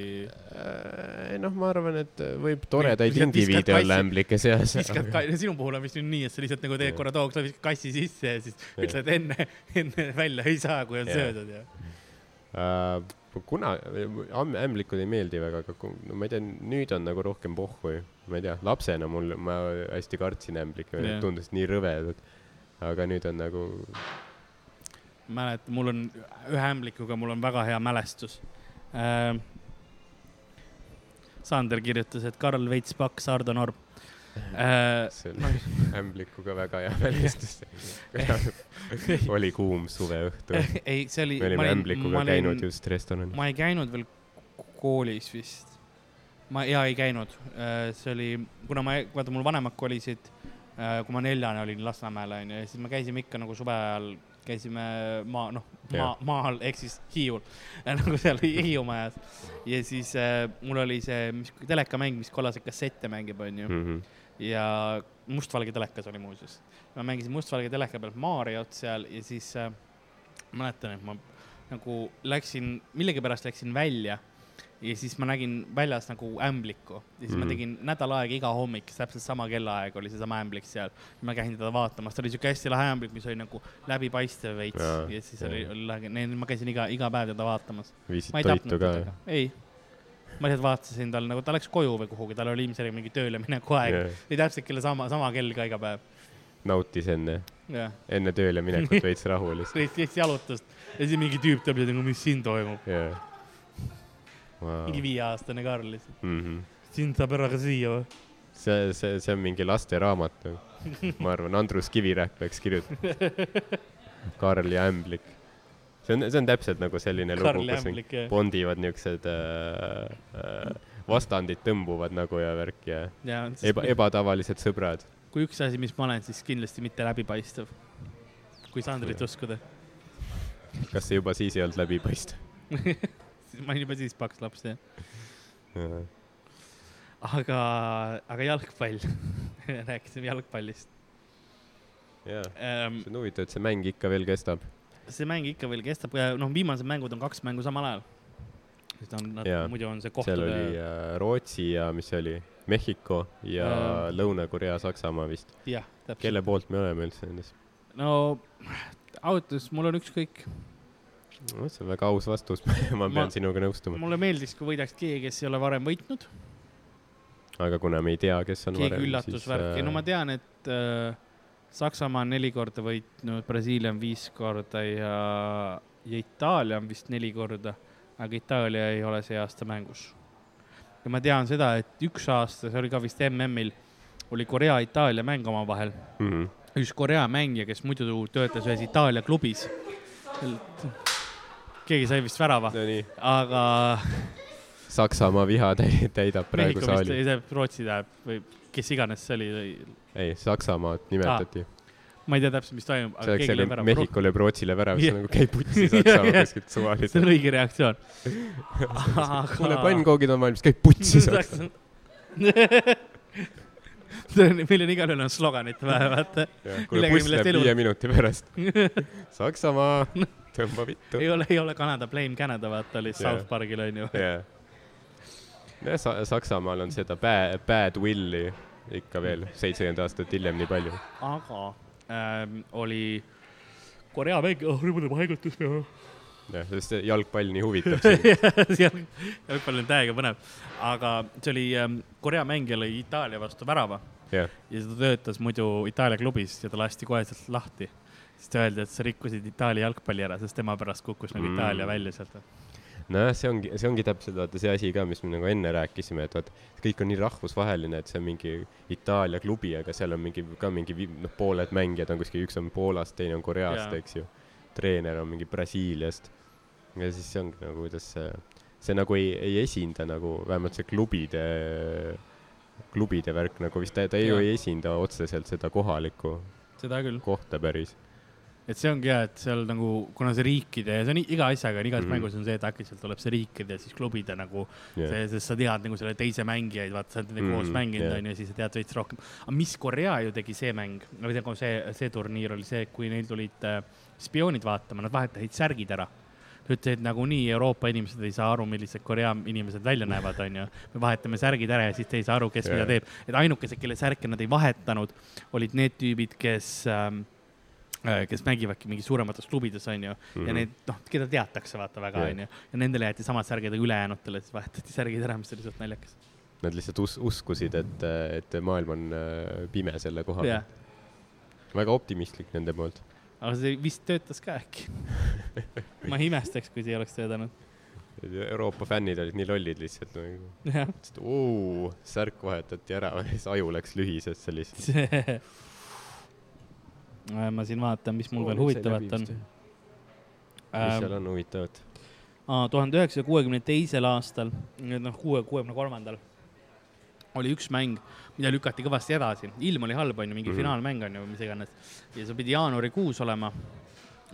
Speaker 2: Äh, noh, ma arvan, et võib toredaid indiviide olla ämblike seas.
Speaker 3: viskad ka, sinu puhul on vist nüüd nii, et sa lihtsalt nagu teed korra tooks, viskad kassi sisse ja siis ja. ütled enne, enne välja ei saa, kui on ja. söödud ja
Speaker 2: uh,. kuna ämblikud ei meeldi väga, aga no ma ei tea, nüüd on nagu rohkem pohhu ma ei tea, lapsena mul, ma hästi kartsin ämblikke, tundus nii rõvedad. aga nüüd on nagu
Speaker 3: mäletan, mul on ühe ämblikuga, mul on väga hea mälestus äh,. Sander kirjutas, et Karl Veits Paks, Ardo Norm
Speaker 2: äh,. see on ämblikuga väga hea mälestus oli kuum suveõhtu.
Speaker 3: ei, see oli.
Speaker 2: me olime ämblikuga olin, käinud just restoranis.
Speaker 3: ma ei käinud veel koolis vist. ma, jaa, ei käinud. Äh, see oli, kuna ma, vaata, mul vanemad kolisid, äh, kui ma neljane olin Lasnamäel, onju, ja siis me käisime ikka nagu suve ajal käisime maa, noh, maa maal ehk siis Hiiul, nagu seal Hiiumajas. ja siis äh, mul oli see, mis telekamäng, mis kollaseid kassette mängib, onju.
Speaker 2: Mhm.
Speaker 3: ja mustvalge telekas oli muuseas. ma mängisin mustvalge teleka peal Mariot seal ja siis äh, mäletan, et ma nagu läksin, millegipärast läksin välja ja siis ma nägin väljas nagu ämblikku ja siis mm. ma
Speaker 2: Mhm.
Speaker 3: tegin nädal aega iga hommik, täpselt sama kellaaeg oli seesama ämblik seal. ma käisin teda vaatamas, ta oli siuke hästi lahe ämblik, mis oli nagu läbipaistev veits ja, ja siis
Speaker 2: jaa.
Speaker 3: oli, oli lahe, ma käisin iga, iga päev teda vaatamas.
Speaker 2: viisid toitu ka
Speaker 3: ei, ma lihtsalt vaatasin tal nagu, ta läks koju või kuhugi, tal oli ilmselgelt mingi tööle mineku aeg
Speaker 2: Jah.
Speaker 3: oli täpselt kella sama, sama kell ka iga päev.
Speaker 2: nautis enne,
Speaker 3: jah,
Speaker 2: enne tööle minekut veits rahu lihtsalt.
Speaker 3: lihtsalt lihtsalt jalutas ja siis mingi tüüp tuleb ja nagu, mis siin toimub.
Speaker 2: jaa. Wow.
Speaker 3: mingi viieaastane Karl lihtsalt.
Speaker 2: Mm -hmm.
Speaker 3: sind saab ära ka süüa või?
Speaker 2: see, see, see on mingi lasteraamat, ma arvan, Andrus Kivirähk peaks kirjutama. Karl ja ämblik. see on, see on täpselt nagu selline lugu,
Speaker 3: Karl ja
Speaker 2: kus
Speaker 3: ämblik
Speaker 2: bondivad niuksed äh, äh, vastandid tõmbuvad nagu ja värk ja
Speaker 3: ja
Speaker 2: eba, ebatavalised sõbrad.
Speaker 3: kui üks asi, mis ma olen, siis kindlasti mitte läbipaistev. kui Sandrit uskuda.
Speaker 2: kas see juba siis ei olnud läbipaistev?
Speaker 3: ma olin juba siis paks laps jah. aga, aga jalgpall. rääkisime jalgpallist
Speaker 2: jaa,
Speaker 3: ähm,.
Speaker 2: see on huvitav, et see mäng ikka veel kestab.
Speaker 3: see mäng ikka veel kestab, noh, viimased mängud on kaks mängu samal ajal. sest on,
Speaker 2: Jaa.
Speaker 3: muidu on see
Speaker 2: seal
Speaker 3: kohtude
Speaker 2: oli äh, Rootsi ja mis see oli, Mehhiko ja
Speaker 3: Äh.
Speaker 2: Lõuna-Korea, Saksamaa vist.
Speaker 3: jah, täpselt.
Speaker 2: kelle poolt me oleme üldse nendes?
Speaker 3: no ausalt öeldes mul on ükskõik.
Speaker 2: No see on väga aus vastus, ma pean
Speaker 3: Ma-
Speaker 2: sinuga nõustuma.
Speaker 3: mulle meeldiks, kui võidaks keegi, kes ei ole varem võitnud.
Speaker 2: aga kuna me ei tea, kes on
Speaker 3: keegi
Speaker 2: varem,
Speaker 3: üllatusvärk ja no ma tean, et äh, Saksamaa on neli korda võitnud, Brasiilia on viis korda ja, ja Itaalia on vist neli korda, aga Itaalia ei ole see aasta mängus. ja ma tean seda, et üks aasta, see oli ka vist MM-il, oli Korea-Itaalia mäng omavahel.
Speaker 2: mm. -hmm.
Speaker 3: üks Korea mängija, kes muidu töötas ühes Itaalia klubis. Keegi sai vist värava,
Speaker 2: no nii,
Speaker 3: aga
Speaker 2: Saksamaa viha täi- täidab praegu
Speaker 3: Mehhiko vist,
Speaker 2: saali.
Speaker 3: see Rootsi tähendab või kes iganes see oli,
Speaker 2: ei, Saksamaad nimetati.
Speaker 3: ma ei tea täpselt, mis toimub,
Speaker 2: see
Speaker 3: aga
Speaker 2: oleks selline. Mehhiko lööb Rootsile värava, siis nagu käib putsi Saksamaa kuskilt
Speaker 3: see on
Speaker 2: suvaliselt.
Speaker 3: õige reaktsioon.
Speaker 2: kuule, pannkoogid on valmis, käib putsi Saksamaa.
Speaker 3: meil on igalühel on sloganid vaja, vaata.
Speaker 2: kuule, buss läheb
Speaker 3: elu-
Speaker 2: viie minuti pärast. Saksamaa, tõmba vittu.
Speaker 3: ei ole, ei ole Kanada, Blame Canada, vaata oli
Speaker 2: Jah.
Speaker 3: South Parkil onju.
Speaker 2: jah, jah, Sa-, Saksamaal on seda bad, bad will'i ikka veel seitsekümmend aastat hiljem nii palju.
Speaker 3: aga ähm, oli Korea mäng, oh mul haigutus peal.
Speaker 2: jah, sest jalgpall nii
Speaker 3: seal, jalgpall on täiega põnev, aga see oli ähm, Korea mängija lõi Itaalia vastu värava
Speaker 2: jah,
Speaker 3: ja ta töötas muidu Itaalia klubis ja ta lasti kohe sealt lahti. siis ta öeldi, et sa rikkusid Itaalia jalgpalli ära, sest tema pärast kukkus nagu
Speaker 2: Mm.
Speaker 3: Itaalia välja sealt.
Speaker 2: nojah, see ongi, see ongi täpselt vaata see asi ka, mis me nagu enne rääkisime, et vaat kõik on nii rahvusvaheline, et see on mingi Itaalia klubi, aga seal on mingi ka mingi noh, pooled mängijad on kuskil, üks on Poolast, teine on Koreast,
Speaker 3: Jaa.
Speaker 2: eks ju. treener on mingi Brasiiliast. ja siis see ongi nagu, kuidas see, see nagu ei, ei esinda nagu vähemalt see klubide, klubide värk nagu vist, ta, ta ju
Speaker 3: Jaa.
Speaker 2: ei esinda otseselt seda kohalikku
Speaker 3: seda küll.
Speaker 2: kohta päris.
Speaker 3: et see ongi hea, et seal nagu, kuna see riikide, see on iga asjaga, igas mm. -hmm. mängus on see, et äkitselt tuleb see riikide ja siis klubide nagu
Speaker 2: jah,
Speaker 3: see, sest sa tead nagu selle teise mängijaid, vaata, sa oled nendega koos
Speaker 2: Mhm,
Speaker 3: mänginud,
Speaker 2: jah.
Speaker 3: onju, ja siis sa tead veits rohkem. aga mis Korea ju tegi see mäng, või see, see turniir oli see, kui neil tulid äh, spioonid vaatama, nad vahetasid särgid ära. Ta ütles, et nagunii Euroopa inimesed ei saa aru, millised Korea inimesed välja näevad, onju. me vahetame särgid ära ja siis te ei saa aru, kes
Speaker 2: Jah.
Speaker 3: mida teeb. et ainukesed, kelle särke nad ei vahetanud, olid need tüübid, kes ähm, äh, kes mängivadki mingi suuremates klubides, onju. ja
Speaker 2: Mhm.
Speaker 3: need, noh, keda teatakse, vaata väga, onju. ja nendele jäeti samad särgid, ülejäänutele siis vahetati särgid ära, mis oli suht naljakas.
Speaker 2: Nad lihtsalt us-, uskusid, et, et maailm on äh, pime selle koha
Speaker 3: jah
Speaker 2: peal., väga optimistlik nende poolt.
Speaker 3: Aga see vist töötas ka äkki. ma ei imestaks, kui see ei oleks töötanud.
Speaker 2: Euroopa fännid olid nii lollid lihtsalt nagu, et oo, särk vahetati ära ja siis aju läks lühisesse lihtsalt.
Speaker 3: see. ma siin vaatan, mis mul veel huvitavat on.
Speaker 2: mis seal on huvitavat?
Speaker 3: tuhande üheksasaja kuuekümne teisel aastal, noh, kuue, kuuekümne kolmandal oli üks mäng, mida lükati kõvasti edasi. ilm oli halb, onju, mingi mm. -hmm. finaalmäng on ju, mis iganes. ja see pidi jaanuarikuus olema.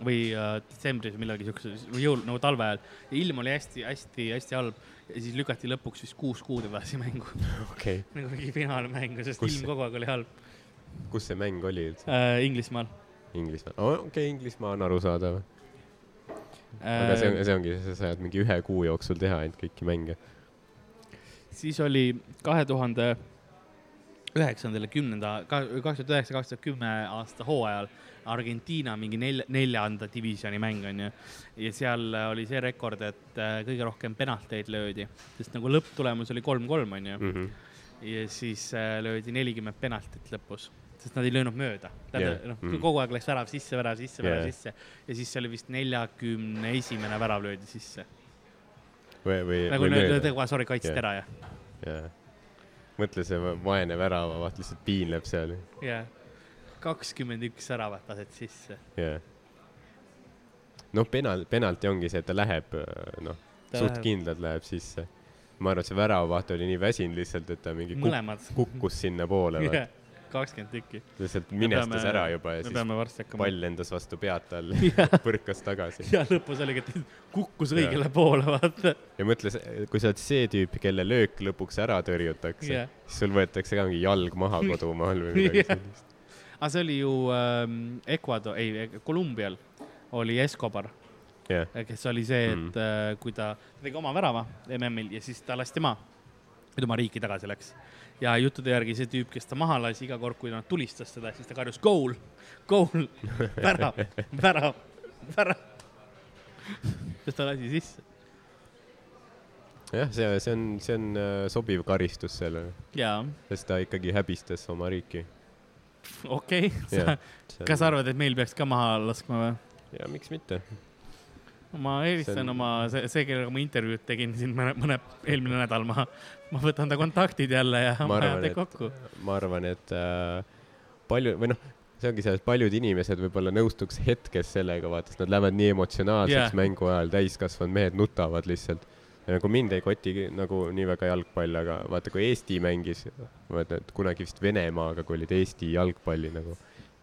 Speaker 3: või äh, detsembris millalgi siukses, või jõul, nagu talve ajal. ja ilm oli hästi-hästi-hästi halb ja siis lükati lõpuks vist kuus kuud edasi mängu.
Speaker 2: okei,
Speaker 3: nagu mingi finaalmängu, sest
Speaker 2: Kus-
Speaker 3: ilm kogu aeg oli halb
Speaker 2: kus see mäng oli üldse?
Speaker 3: äh,. Inglismaal
Speaker 2: Inglismaal, okei okay,, Inglismaa on arusaadav. aga see on,
Speaker 3: äh,.
Speaker 2: see ongi, sa saad mingi ühe kuu jooksul teha ainult kõiki mänge.
Speaker 3: Siis oli kahe tuhande üheksandal ja kümnenda, kaks tuhat üheksa, kaks tuhat kümme aasta hooajal Argentiina mingi nelja, neljanda divisjoni mäng onju. ja seal oli see rekord, et äh, kõige rohkem penalteid löödi, sest nagu lõpptulemus oli kolm-kolm onju.
Speaker 2: Mhm.
Speaker 3: ja siis äh, löödi nelikümmend penaltit lõpus, sest nad ei löönud mööda.
Speaker 2: Yeah.
Speaker 3: tähendab, noh
Speaker 2: Mm.,
Speaker 3: kogu aeg läks värav sisse, värav sisse, värav
Speaker 2: Yeah.
Speaker 3: sisse ja siis see oli vist neljakümne esimene värav löödi sisse.
Speaker 2: või, või,
Speaker 3: nagu
Speaker 2: mööda.
Speaker 3: kohe, sorry, kaitsti
Speaker 2: Yeah.
Speaker 3: ära ja,
Speaker 2: jaa. mõtle, see va- vaene väravavaht lihtsalt piinleb seal.
Speaker 3: ja kakskümmend üks väravat lased sisse.
Speaker 2: jaa. noh, penal, penalti ongi see, et ta läheb, noh,
Speaker 3: Ta
Speaker 2: suht
Speaker 3: läheb-
Speaker 2: kindlalt läheb sisse. ma arvan, et see väravavaht oli nii väsinud lihtsalt, et ta mingi kuk,
Speaker 3: mõlemad.
Speaker 2: kukkus sinnapoole,
Speaker 3: kakskümmend tükki.
Speaker 2: lihtsalt minestas ära juba ja siis pall lendas vastu pead tal põrkas tagasi.
Speaker 3: ja lõpus oligi, et kukkus õigele poole, vaata.
Speaker 2: ja mõtle, kui sa oled see tüüp, kelle löök lõpuks ära tõrjutakse
Speaker 3: Jah.
Speaker 2: siis sul võetakse ka mingi jalg maha kodumaal või midagi
Speaker 3: Jah.
Speaker 2: sellist.
Speaker 3: aga see oli ju ähm, Ecuador, ei, Kolumbial oli Escobar,
Speaker 2: jah,
Speaker 3: kes oli see, et
Speaker 2: Mm.
Speaker 3: äh, kui ta tegi oma värava MM-il ja siis ta lasti maha. ja tema riiki tagasi läks. Ja juttude järgi see tüüp, kes ta maha lasi, iga kord, kui nad tulistas teda, siis ta karjus goal, goal, värav, värav, värav. sest ta lasi sisse.
Speaker 2: jah, see, see on, see on äh, sobiv karistus sellele, sest ta ikkagi häbistas oma riiki.
Speaker 3: okei okay.. kas sa arvad, et meil peaks ka maha laskma või?
Speaker 2: ja miks mitte?
Speaker 3: ma
Speaker 2: on-
Speaker 3: on... oma, see, see, kellega ma intervjuud tegin siin mõne, mõne eelmine nädal, ma, ma võtan ta kontaktid jälle ja
Speaker 2: Ma
Speaker 3: ajan teid kokku.
Speaker 2: ma arvan, et äh, palju või noh, see ongi see, et paljud inimesed võib-olla nõustuks hetkes sellega, vaata, sest nad lähevad nii emotsionaalseks yeah. mängu ajal, täiskasvanud mehed nutavad lihtsalt. nagu mind ei koti nagu nii väga jalgpall, aga vaata, kui Eesti mängis, vaata, et kunagi vist Venemaaga, kui olid Eesti jalgpalli nagu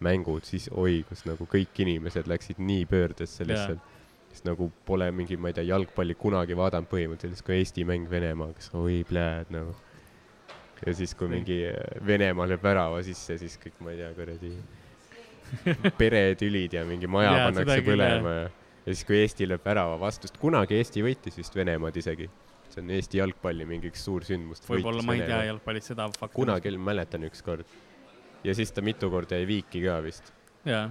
Speaker 2: mängud, siis oi, kus nagu kõik inimesed läksid nii pöördesse lihtsalt sest nagu pole mingi, ma ei tea, jalgpalli kunagi vaadanud põhimõtteliselt, kui Eesti mäng Venemaaga, siis oi pljääd nagu. ja siis, kui mingi äh, Venemaa lööb värava sisse, siis kõik, ma ei tea, kuradi peretülid ja mingi maja
Speaker 3: Jaa,
Speaker 2: pannakse põlema ja, ja siis, kui Eesti lööb värava vastu, sest kunagi Eesti võitis vist Venemaad isegi. see on Eesti jalgpalli mingi üks suur sündmus.
Speaker 3: võib-olla ma ei tea. jalgpallist seda fakti.
Speaker 2: kunagi mäletan ükskord. ja siis ta mitu korda jäi viiki ka vist.
Speaker 3: jaa,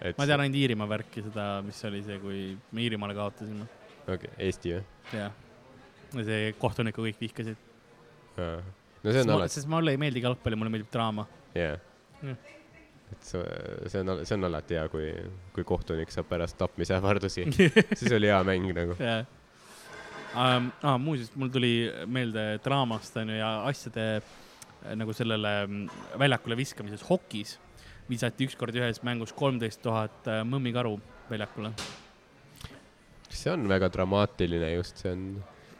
Speaker 2: et
Speaker 3: ma tean ainult Iirimaa värki, seda, mis oli see, kui me Iirimaale kaotasime.
Speaker 2: okay,. Eesti või?
Speaker 3: jah. ja see kohtunikku kõik vihkasid.
Speaker 2: no see on alati,
Speaker 3: sest mulle ei meeldi jalgpalli, mulle meeldib draama. Jah..
Speaker 2: et see, see on, see on alati hea, kui, kui kohtunik saab pärast tapmisähvardusi, siis oli hea mäng nagu.
Speaker 3: jah um,. Ah, muuseas, mul tuli meelde draamast onju ja asjade nagu sellele mm, väljakule viskamises hokis visati ükskord ühes mängus kolmteist tuhat äh, mõmmikaru väljakule.
Speaker 2: see on väga dramaatiline just, see on,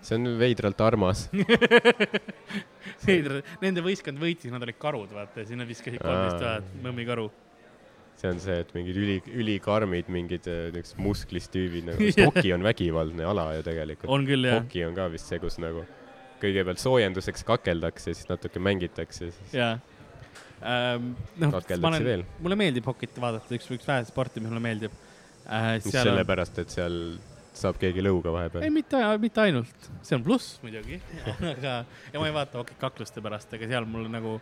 Speaker 2: see on veidralt armas.
Speaker 3: Nende võistkond võitis, nad olid karud, vaata, ja siis nad viskasid kolmteist tuhat mõmmikaru.
Speaker 2: see on see, et mingid üli, ülikarmid, mingid äh, niisugused musklist tüübid nagu, sest hoki on vägivaldne ala ju tegelikult.
Speaker 3: on küll jah,
Speaker 2: hoki on ka vist see, kus nagu kõigepealt soojenduseks kakeldakse, siis natuke mängitakse, siis
Speaker 3: jaa. noh, ma olen, mulle meeldib hokit vaadata, üks, üks väheseid sporti, mis mulle meeldib äh,.
Speaker 2: mis sellepärast, et seal saab keegi lõuga
Speaker 3: ei,
Speaker 2: vahepeal.
Speaker 3: mitte, mitte ainult, see on pluss muidugi, aga, ja ma ei vaata hokit kakluste pärast, aga seal mul nagu,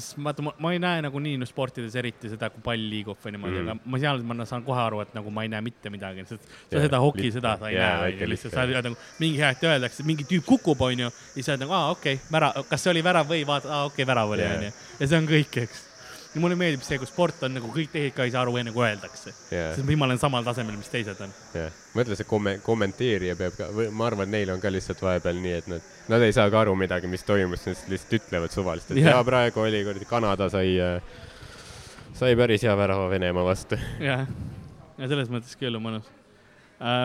Speaker 3: sest vaata, ma ei näe nagu nii no, sportides eriti seda, kui pall liigub või niimoodi mm., aga ma seal ma saan kohe aru, et nagu ma ei näe mitte midagi, sest sa
Speaker 2: Jaa,
Speaker 3: seda hoki, seda sa ei
Speaker 2: jaa,
Speaker 3: näe, lihtsalt sa oled nagu mingi hetk öeldakse, mingi tüüp kukub, onju, ja sa oled nagu, aa, okei okay,, värav, kas see oli värav või vaata, aa, okei okay,, värav oli, onju. ja see on kõik, eks. Ja mulle meeldib see, kui sport on nagu kõik teised ka ei saa aru, enne kui öeldakse.
Speaker 2: jah,
Speaker 3: sest ma olen samal tasemel, mis teised on.
Speaker 2: jah. mõtle, see komme-, kommenteerija peab ka, ma arvan, neil on ka lihtsalt vahepeal nii, et nad, nad ei saa ka aru midagi, mis toimus, nad lihtsalt ütlevad suvaliselt, et
Speaker 3: Jah.
Speaker 2: jaa, praegu oli kuradi Kanada sai, sai päris hea värava Venemaa vastu.
Speaker 3: jah, ja selles mõttes küll on mõnus.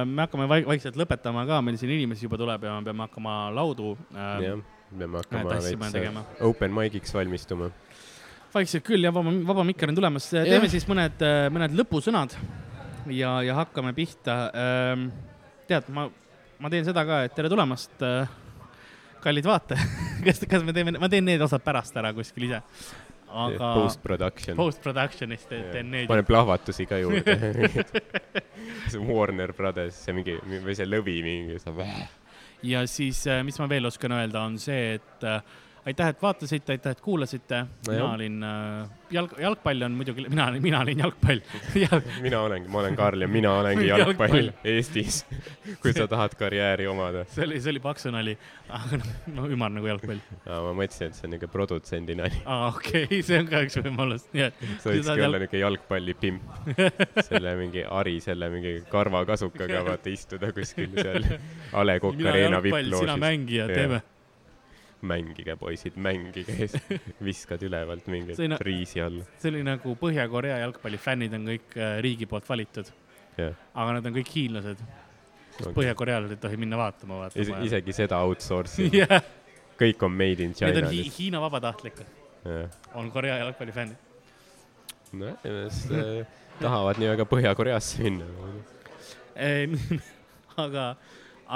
Speaker 3: me hakkame vaik- vaikselt lõpetama ka, meil siin inimesi juba tuleb ja me peame hakkama laudu äh,
Speaker 2: jah, peame hakkama veits äh, open mic'iks valmistuma.
Speaker 3: Vaikselt küll ja vaba, vaba mikker on tulemas, teeme
Speaker 2: Jah.
Speaker 3: siis mõned, mõned lõpusõnad ja, ja hakkame pihta. tead, ma, ma teen seda ka, et tere tulemast, kallid vaatajad. kas, kas me teeme, ma teen need osad pärast ära kuskil ise. aga
Speaker 2: Post-production.
Speaker 3: post-production'is te- teen need.
Speaker 2: panen plahvatusi ka juurde. see Warner Brothers, see mingi, või see lõvi mingi, saab.
Speaker 3: ja siis, mis ma veel oskan öelda, on see, et äh, aitäh, et vaatasite, aitäh, et kuulasite. mina
Speaker 2: jah.
Speaker 3: olin äh, jalg, jalgpall on muidugi, mina, mina olin jalgpall.
Speaker 2: mina olengi, ma olen Karl ja mina olengi
Speaker 3: Jalgpall.
Speaker 2: jalgpall Eestis. kui sa tahad karjääri omada.
Speaker 3: see oli, see oli paksu nali, aga no ümar nagu jalgpall.
Speaker 2: ma mõtlesin, et see on niuke produtsendi nali.
Speaker 3: aa, okei okay, see on ka üks võimalus, nii et.
Speaker 2: sa võikski olla niuke jalgpallipimp. selle mingi Ari, selle mingi karvakasukaga vaata istuda kuskil seal A Le Coq
Speaker 3: mina
Speaker 2: Arena
Speaker 3: jalgpall, sina
Speaker 2: vipploožis.
Speaker 3: mängija, teeme.
Speaker 2: mängige, poisid, mängige viskad ülevalt mingit
Speaker 3: See on-
Speaker 2: riisi alla.
Speaker 3: see oli nagu Põhja-Korea jalgpallifännid on kõik äh, riigi poolt valitud,
Speaker 2: jah,
Speaker 3: aga nad on kõik hiinlased.
Speaker 2: Okei.
Speaker 3: põhjakorealased ei tohi minna vaatama,
Speaker 2: Is
Speaker 3: vaatama.
Speaker 2: isegi seda outsource'i,
Speaker 3: jah,
Speaker 2: kõik on made in
Speaker 3: need
Speaker 2: China
Speaker 3: on hi. Hiina vabatahtlikud,
Speaker 2: jah,
Speaker 3: on Korea jalgpallifännid.
Speaker 2: nojah, inimesed äh, tahavad nii väga Põhja-Koreasse minna.
Speaker 3: aga,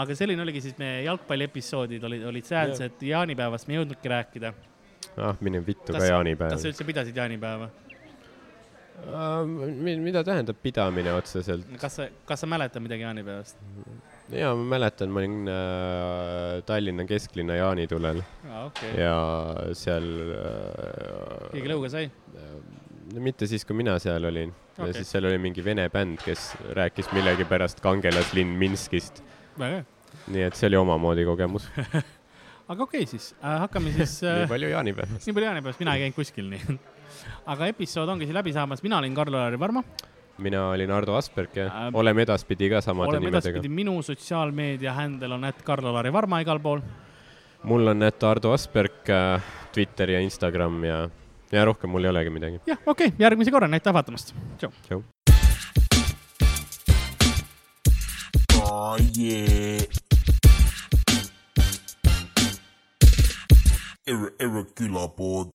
Speaker 3: aga selline oligi siis meie jalgpalliepisoodid olid, olid säälsed, jaanipäevast me ei jõudnudki rääkida.
Speaker 2: ah, mine vittu
Speaker 3: Kas-
Speaker 2: ka jaanipäev
Speaker 3: kas sa. üldse pidasid jaanipäeva?
Speaker 2: mida tähendab pidamine otseselt?
Speaker 3: kas sa, kas sa mäletad midagi jaanipäevast?
Speaker 2: jaa, ma mäletan, ma olin äh, Tallinna kesklinna jaanitulel
Speaker 3: aa, okei.
Speaker 2: ja seal äh,
Speaker 3: keegi lõuga sai?
Speaker 2: no mitte siis, kui mina seal olin okay.. Ja siis seal oli mingi vene bänd, kes rääkis millegipärast kangelaslinn Minskist. Nii et see oli omamoodi kogemus.
Speaker 3: aga okei okay, siis äh,, hakkame siis äh,
Speaker 2: nii palju jaanipäevast.
Speaker 3: nii palju jaanipäevast, mina ei käinud kuskil nii. aga episood ongi siin läbi saamas, mina olin Karl-Lari Varma,
Speaker 2: mina olin Ardo Asperg ja
Speaker 3: Äh,
Speaker 2: oleme edaspidi ka samade nimedega
Speaker 3: edaspidi, minu sotsiaalmeedia händel on et Karl-Lari Varma igal pool.
Speaker 2: mul on et Ardo Asperg äh, Twitter ja Instagram ja, ja rohkem mul ei olegi midagi.
Speaker 3: jah, okei okay,, järgmise korrani, aitäh vaatamast.
Speaker 2: tšau.
Speaker 1: Oh yeah. Irre- Irregular board.